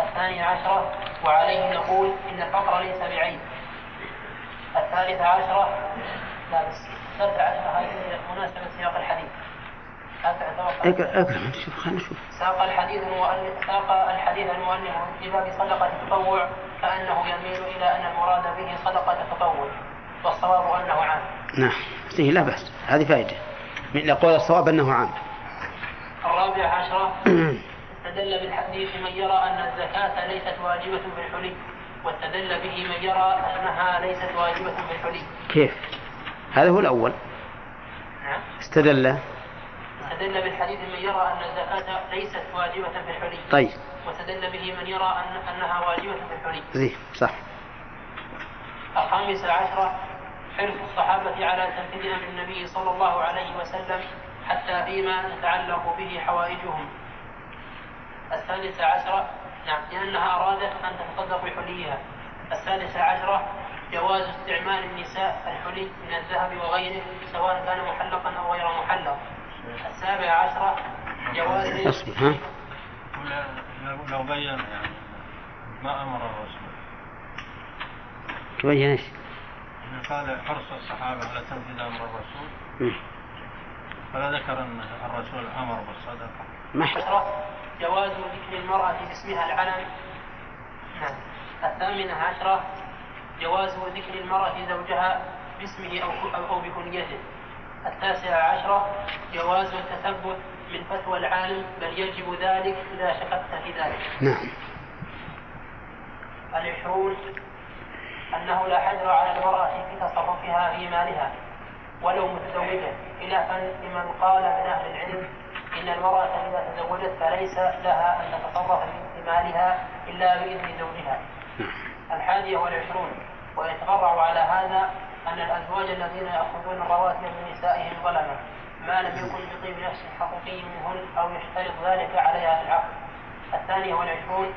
الثاني عشر وعليه نقول إن الفقر ليس بعيب. الثالثة عشرة لا بس. الثالثة عشرة هذه مناسبة سياق الحديث. اقرا اقرا نشوف خلينا نشوف ساق الحديث المؤلف ساق الحديث المؤلف في باب صدقة التطوع كأنه يميل إلى أن المراد به صدقة التطوع والصواب أنه عام. نعم إيه لا بأس هذه فائدة يقول الصواب أنه عام. الرابع عشرة استدل بالحديث من يرى أن الزكاة ليست واجبة بالحلي واستدل به من يرى أنها ليست واجبة بالحلي. كيف؟ هذا هو الأول. نعم. استدل استدل بالحديث من يرى أن الزكاة ليست واجبة في الحلي. طيب. واستدل به من يرى أن أنها واجبة في الحلي. زي صح. الخامسة عشرة حرص الصحابة على تنفيذ أمر النبي صلى الله عليه وسلم حتى فيما تتعلق به حوائجهم. السادسة عشرة نعم لأنها أرادت أن تتصدق بحليها. السادسة عشرة جواز استعمال النساء الحلي من الذهب وغيره سواء كان محلقا أو غير محلق. السابع عشرة جواز أصبر ها؟ لو بين يعني ما أمر الرسول. تبين إيش؟ قال حرص الصحابة على تنفيذ أمر الرسول فلا ذكر أن الرسول أمر بالصدقة. ما عشرة جواز ذكر المرأة باسمها العلم نعم. الثامنة عشرة جواز ذكر المرأة زوجها باسمه أو أو بكنيته التاسعة عشرة جواز التثبت من فتوى العالم بل يجب ذلك إذا شككت في ذلك. نعم. العشرون أنه لا حجر على المرأة في تصرفها في مالها ولو متزوجة. خلافا لمن قال من أهل العلم إن المرأة إذا تزوجت فليس لها أن تتصرف في مالها إلا بإذن زوجها. نعم. الحادية والعشرون ويتفرع على هذا أن الأزواج الذين يأخذون الرواتب من نسائهم ظلما ما لم يكن بطيب نفس حقيقي منهن أو يشترط ذلك عليها في العقد. الثانية والعشرون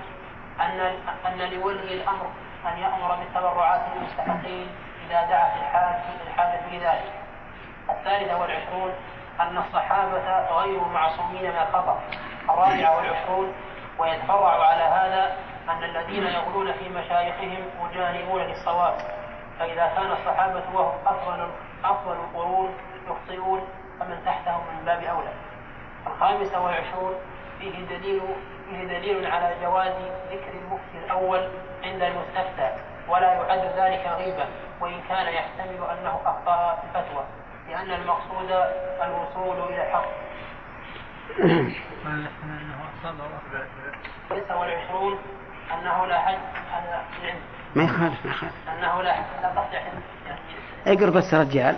أن أن لولي الأمر أن يأمر بالتبرعات للمستحقين إذا دعت الحاجة الحاجة لذلك. الثالثة والعشرون أن الصحابة غير معصومين من الخطأ. الرابعة والعشرون ويتفرع على هذا أن الذين يغلون في مشايخهم مجانبون للصواب فإذا كان الصحابة وهم أفضل أفضل القرون يخطئون فمن تحتهم من باب أولى. الخامسة والعشرون فيه دليل فيه دليل على جواز ذكر المفتي الأول عند المستفتى ولا يعد ذلك غيبة وإن كان يحتمل أنه أخطأ في الفتوى لأن المقصود الوصول إلى الحق. الخامسة والعشرون أنه لا حج على العلم ما يخالف ما يخالف أنه لا اقر بس رجال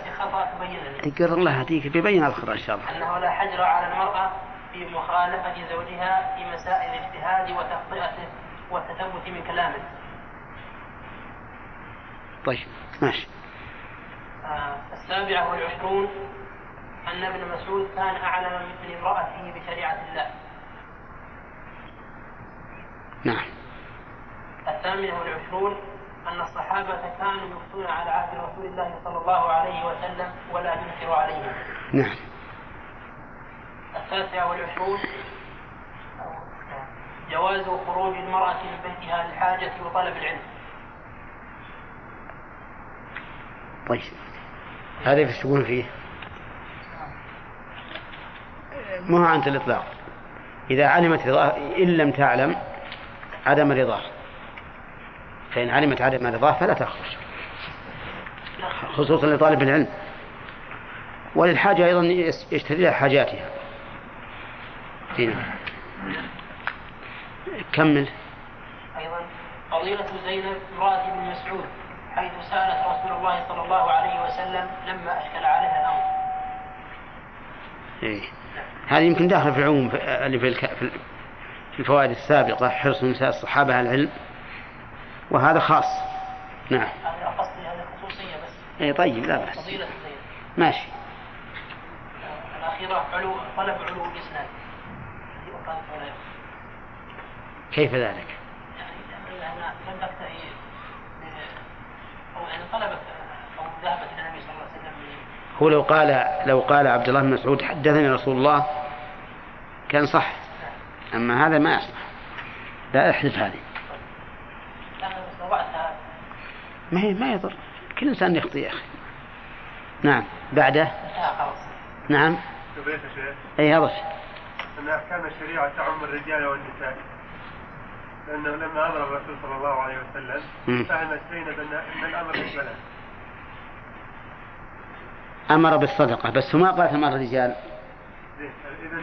اقر الله يهديك بيبين الخير إن شاء الله أنه لا حجر على المرأة في مخالفة زوجها في مسائل الاجتهاد وتخطئته والتثبت من كلامه. طيب ماشي. آه السابعة والعشرون أن ابن مسعود كان أعلم من امرأته بشريعة الله. نعم. الثامنة والعشرون أن الصحابة كانوا يفتون على عهد رسول الله صلى الله عليه وسلم ولا ينكر عليهم. نعم. التاسعة والعشرون جواز خروج المرأة من بيتها للحاجة وطلب العلم. طيب. هذا إيش تقول فيه؟ ما هو عند الإطلاق إذا علمت رضاه إن لم تعلم عدم رضاه فإن علمت عدم رضاه فلا تخرج. خصوصا لطالب العلم. وللحاجة أيضا يشتري لها حاجاتها هنا كمل أيضا فضيلة زينب امرأة ابن مسعود حيث سألت رسول الله صلى الله عليه وسلم لما أشكل عليها الأمر. إيه. هذه يمكن داخل في العموم في- اللي في الفوائد السابقة حرص نساء الصحابة على العلم. وهذا خاص. نعم. هذا قصدي هذه خصوصية بس. اي طيب لا بأس. ماشي. الأخيرة علو طلب علو يخفى. كيف ذلك؟ يعني لم تكتفي أو يعني طلبت أو ذهبت إلى النبي صلى الله عليه وسلم هو لو قال لو قال عبد الله بن مسعود حدثني رسول الله. كان صح. أما هذا ما يصلح. لا احذف هذه لأن بس وضعتها ما هي ما يضر. كل إنسان يخطئ يا أخي. نعم. بعده؟ نعم. أي هذا أن أحكام الشريعة تعم الرجال والنساء. لأنه لما أمر الرسول صلى الله عليه وسلم. فهمت زينب أن الأمر بالبلاء. أمر بالصدقة. بس ما قال أمر الرجال. إذا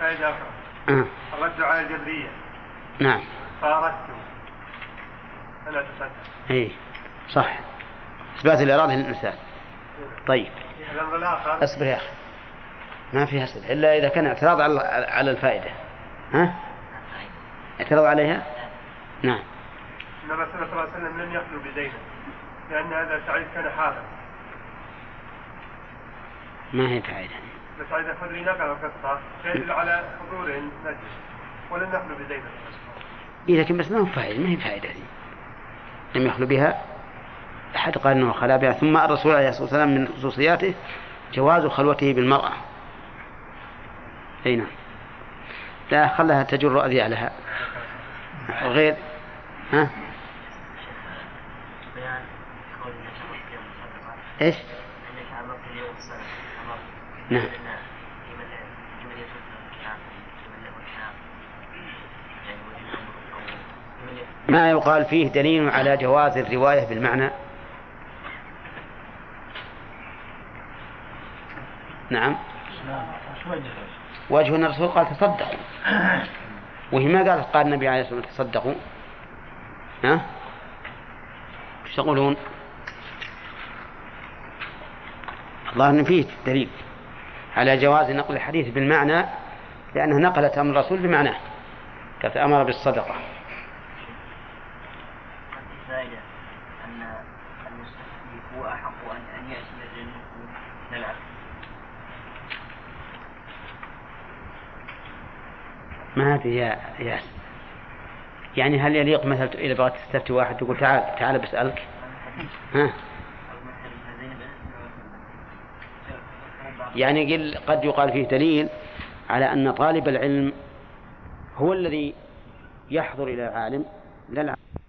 فائدة أخرى. آه. الرد على الجبرية. نعم. فأردت فلا تصدق اي صح. إثبات الاراده للانسان طيب. أصبر يا أخي. ما فيها اسئله إلا إذا كان اعتراض على على الفائدة. ها؟ اعتراض عليها؟ نعم. أن الرسول صلى الله عليه وسلم لم يخلو بزينب لأن هذا سعيد كان حاضر ما هي فائدة؟ سعيد الخدري نقل القصة يدل على حضور المسجد ولم يخلو بزينب إيه لكن بس ما هو فائدة ما هي فائدة دي؟ لم يخلو بها؟ أحد قال إنه خلا بها ثم الرسول عليه الصلاه والسلام من خصوصياته جواز خلوته بالمرأة. أي نعم. لا خلها تجر اذيالها غير. ها؟ إيش؟ نعم. ما يقال فيه دليل على جواز الرواية بالمعنى. نعم. وجه أن الرسول قال تصدقوا. وهي ما قالت؟ قال النبي عليه الصلاة والسلام تصدقوا. ها؟ إيش تقولون؟ الظاهر إن فيه دليل على جواز نقل الحديث بالمعنى لأنها نقلت أمر الرسول بمعناه. قالت أمر بالصدقة قد فائده ان المستفتي هو احق ان ان ياتي إلى لا العكس ما يا ياس. يعني هل يليق مثلا إذا بغيت تستفتي واحد تقول تعال تعال بسألك؟ ها؟ يعني قل قد يقال فيه دليل على أن طالب العلم هو الذي يحضر إلى العالم لا العالم